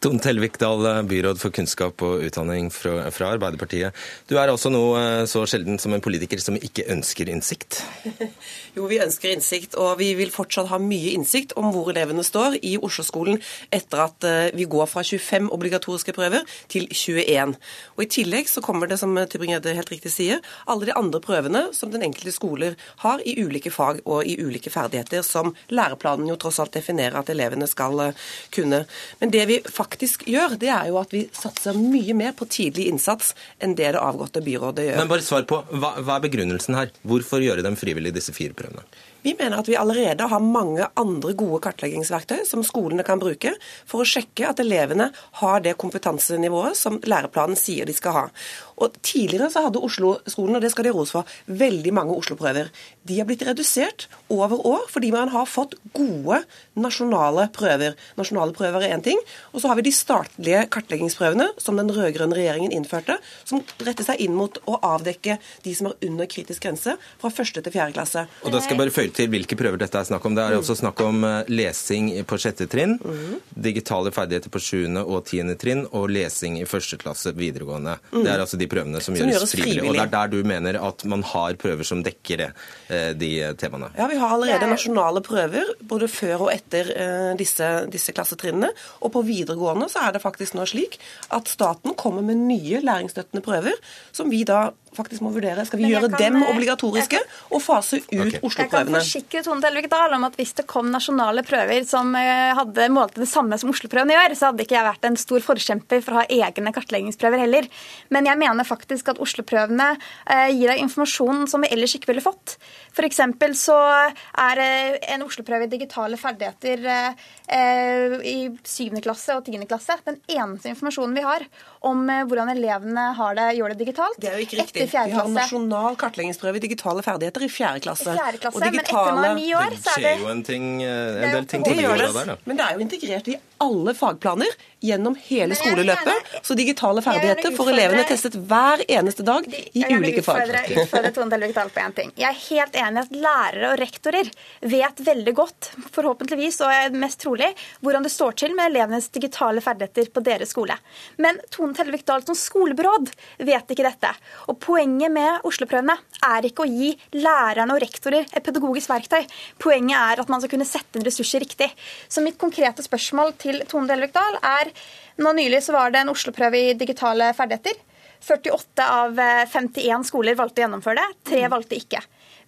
Tone Telvik Dahl, byråd for kunnskap og utdanning fra, fra, Arbeiderpartiet. Du er også noe eh, så sjelden som en politiker som ikke ønsker innsikt? *laughs* Jo, vi ønsker innsikt, og vi vil fortsatt ha mye innsikt om hvor elevene står i Oslo-skolen etter at eh, vi går fra 25 obligatoriske prøver til 21. Og I tillegg så kommer det, som Tybring-Gjedde helt riktig sier, alle de andre prøvene som den enkelte skoler har i ulike fag og i ulike ferdigheter, som læreplanen jo tross alt definerer at elevene skal eh, kunne. Men det vi faktisk gjør, det er jo at vi satser mye mer på tidlig innsats enn det det avgåtte byrådet gjør. Men bare svar på, hva, hva er begrunnelsen her? Hvorfor gjøre dem frivillige, disse fire prøvene? Vi mener at vi allerede har mange andre gode kartleggingsverktøy som skolene kan bruke for å sjekke at elevene har det kompetansenivået som læreplanen sier de skal ha. Og Tidligere så hadde Oslo-skolen, og det skal de ros for, veldig mange Oslo-prøver. De har blitt redusert over år fordi man har fått gode nasjonale prøver. Nasjonale prøver er én ting. Og så har vi de statlige kartleggingsprøvene som den rød-grønne regjeringen innførte, som retter seg inn mot å avdekke de som er under kritisk grense fra første til fjerde klasse. Og da skal jeg bare til hvilke prøver dette er snakk om. Det er altså snakk om eh, lesing på sjette trinn, digitale ferdigheter på sjuende og tiende trinn og lesing i første klasse videregående. Det er altså de prøvene som, Som gjøres gjøres frivillig. Og det er der du mener at man har prøver som dekker det, eh, de temaene. Ja, Vi har allerede nasjonale prøver både før og etter eh, disse, disse klassetrinnene. Og på videregående så er det faktisk nå slik at staten kommer med nye læringsstøttende prøver, som vi da faktisk må vurdere. Skal vi gjøre kan, dem obligatoriske obligatoriske og fase ut Jeg kan Oslo-prøvene? forsikre Tone Telvik Dahl om at hvis det kom nasjonale prøver som eh, hadde målt det samme som Oslo-prøvene gjør, så hadde ikke jeg vært en stor forkjemper for å ha egne kartleggingsprøver heller. Men jeg mener faktisk at Oslo-prøvene eh, gir deg informasjon som vi ellers ikke ville fått. F.eks. så er eh, en Oslo-prøve i digitale ferdigheter eh, eh, i 7. klasse og 10. klasse den eneste informasjonen vi har om eh, hvordan elevene har det, gjør det digitalt. Det er jo ikke riktig. Etter fjerde klasse. Vi har nasjonal kartleggingsprøve i digitale ferdigheter i fjerde klasse. I fjerde klasse, Og men etter man er ni år, så er det det skjer jo en, ting, eh, en del ting Det på de åra det, der, da. men det er jo integrert i alle fagplaner gjennom hele skoleløpet. Så digitale ferdigheter får elevene testet hver eneste dag i ulike fag. utfordre, utfordre Tone Delvik Dahl på en ting. Jeg er helt enig i at lærere og rektorer vet veldig godt, forhåpentligvis og er mest trolig, hvordan det står til med elevenes digitale ferdigheter på deres skole. Men Tone Tellevik Dahl som skolebyråd vet ikke dette. Og poenget med Oslo-prøvene er ikke å gi lærerne og rektorer et pedagogisk verktøy. Poenget er at man skal kunne sette inn ressurser riktig. Så mitt konkrete spørsmål til Tone Delvik Dahl er nå nylig så var det en Oslo-prøve i digitale ferdigheter. 48 av eh, 51 skoler valgte å gjennomføre det, tre valgte ikke.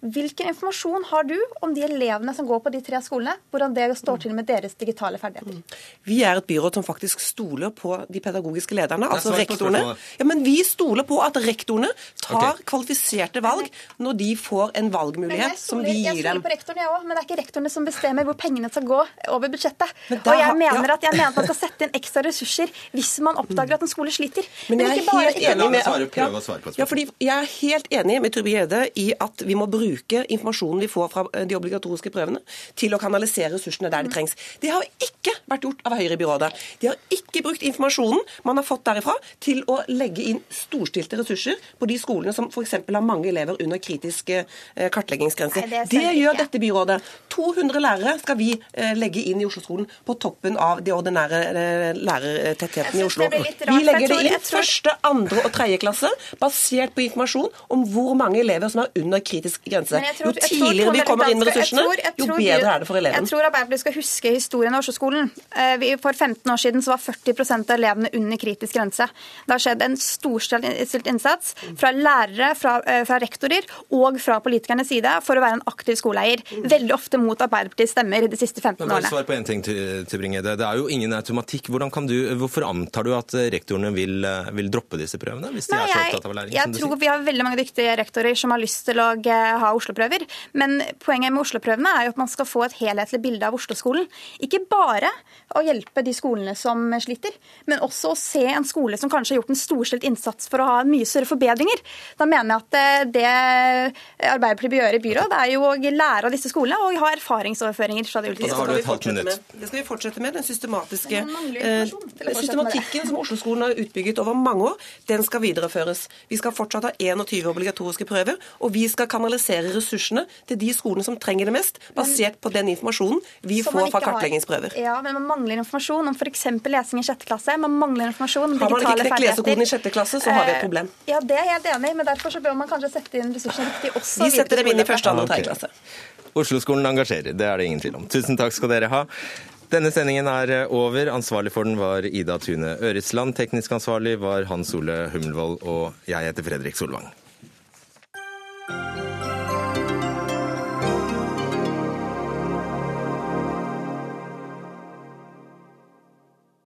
Hvilken informasjon har du om de elevene som går på de tre skolene, hvordan det står til med deres digitale ferdigheter? Vi er et byråd som faktisk stoler på de pedagogiske lederne, er altså rektorene. Ja, men vi stoler på at rektorene tar okay. kvalifiserte valg når de får en valgmulighet som vi gir dem. jeg stoler dem. på rektorene, jeg òg, men det er ikke rektorene som bestemmer hvor pengene skal gå over budsjettet. Men Og jeg mener, ja. at, jeg mener at man skal sette inn ekstra ressurser hvis man oppdager at en skole sliter. Men jeg er bare- helt enig med prøve å ja, fordi Jeg er helt enig med Tybring-Gjedde i at vi må bruke informasjonen vi får fra eh, de obligatoriske prøvene, til å kanalisere ressursene der de trengs. Det har ikke vært gjort av Høyre i byrådet. De har ikke brukt informasjonen man har fått derifra, til å legge inn storstilte ressurser på de skolene som f.eks. har mange elever under kritisk kartleggingsgrenser. kartleggingsgrense. Nei, det det gjør dette byrådet. 200 lærere skal vi eh, legge inn i Oslo-skolen på toppen av de ordinære eh, lærertettheten i Oslo. Vi legger det inn første, andre og tredje klasse, basert på informasjon om hvor mange elever som er under kritisk grense. Men jeg tror- Jo tidligere vi kommer inn med ressursene, tror- jeg jo bedre er det for eleven. Jeg tror Arbeiderpartiet skal huske historien av Oslo-skolen. Eh, For 15 år siden så var 40% av elevene under kritisk grense. Det har skjedd en storstilt innsats fra lærere, fra, eh, fra rektorer og fra politikernes side for å være en aktiv skoleeier. Veldig ofte mot Arbeiderpartiets stemmer de siste 15 Men bare årene. svar på en ting til, Bringe-Gjedde. Det er jo ingen automatikk. Kan du, hvorfor antar du at rektorene vil, eh, vil droppe disse prøvene? Hvis de Nei, er så opptatt av læring, jeg jeg tror sier? vi har veldig mange dyktige rektorer som har lyst til å eh, ha Oslo-prøver. Men poenget med Oslo-prøvene er jo at man skal få et helhetlig bilde av Oslo-skolen. Ikke bare å hjelpe de skolene som sliter, men også å se en skole som kanskje har gjort en storstilt innsats for å ha mye større forbedringer. Da mener jeg at eh, det Arbeiderpartiet bør gjøre i byråd, er jo å lære av disse skolene og ha erfaringsoverføringer fra de ulike skolene. det skal vi fortsette med. Den systematiske eh, systematikken som Oslo-skolen har utbygget over mange år, den skal videreføres. Vi skal fortsatt ha 21 obligatoriske prøver, og vi skal kanalisere ressursene til de skolene som trenger det mest, basert på den informasjonen vi Som får fra kartleggingsprøver. har. Ja, men man mangler informasjon om f.eks. lesing i sjette klasse. Man mangler informasjon om digitale ferdigheter. Har man ikke knekt lesekoden i sjette klasse, så har vi et Eh, problem. Ja, det er jeg helt enig i, men derfor så bør man kanskje sette inn ressursene riktig også. Vi setter dem inn i første, andre og tredje klasse. Oslo-skolen engasjerer, det er det ingen tvil om. Tusen takk skal dere ha. Denne sendingen er eh, over. Ansvarlig for den var Ida Tune Øresland. Teknisk ansvarlig var Hans Ole Hummelvold, og jeg heter Fredrik Solvang.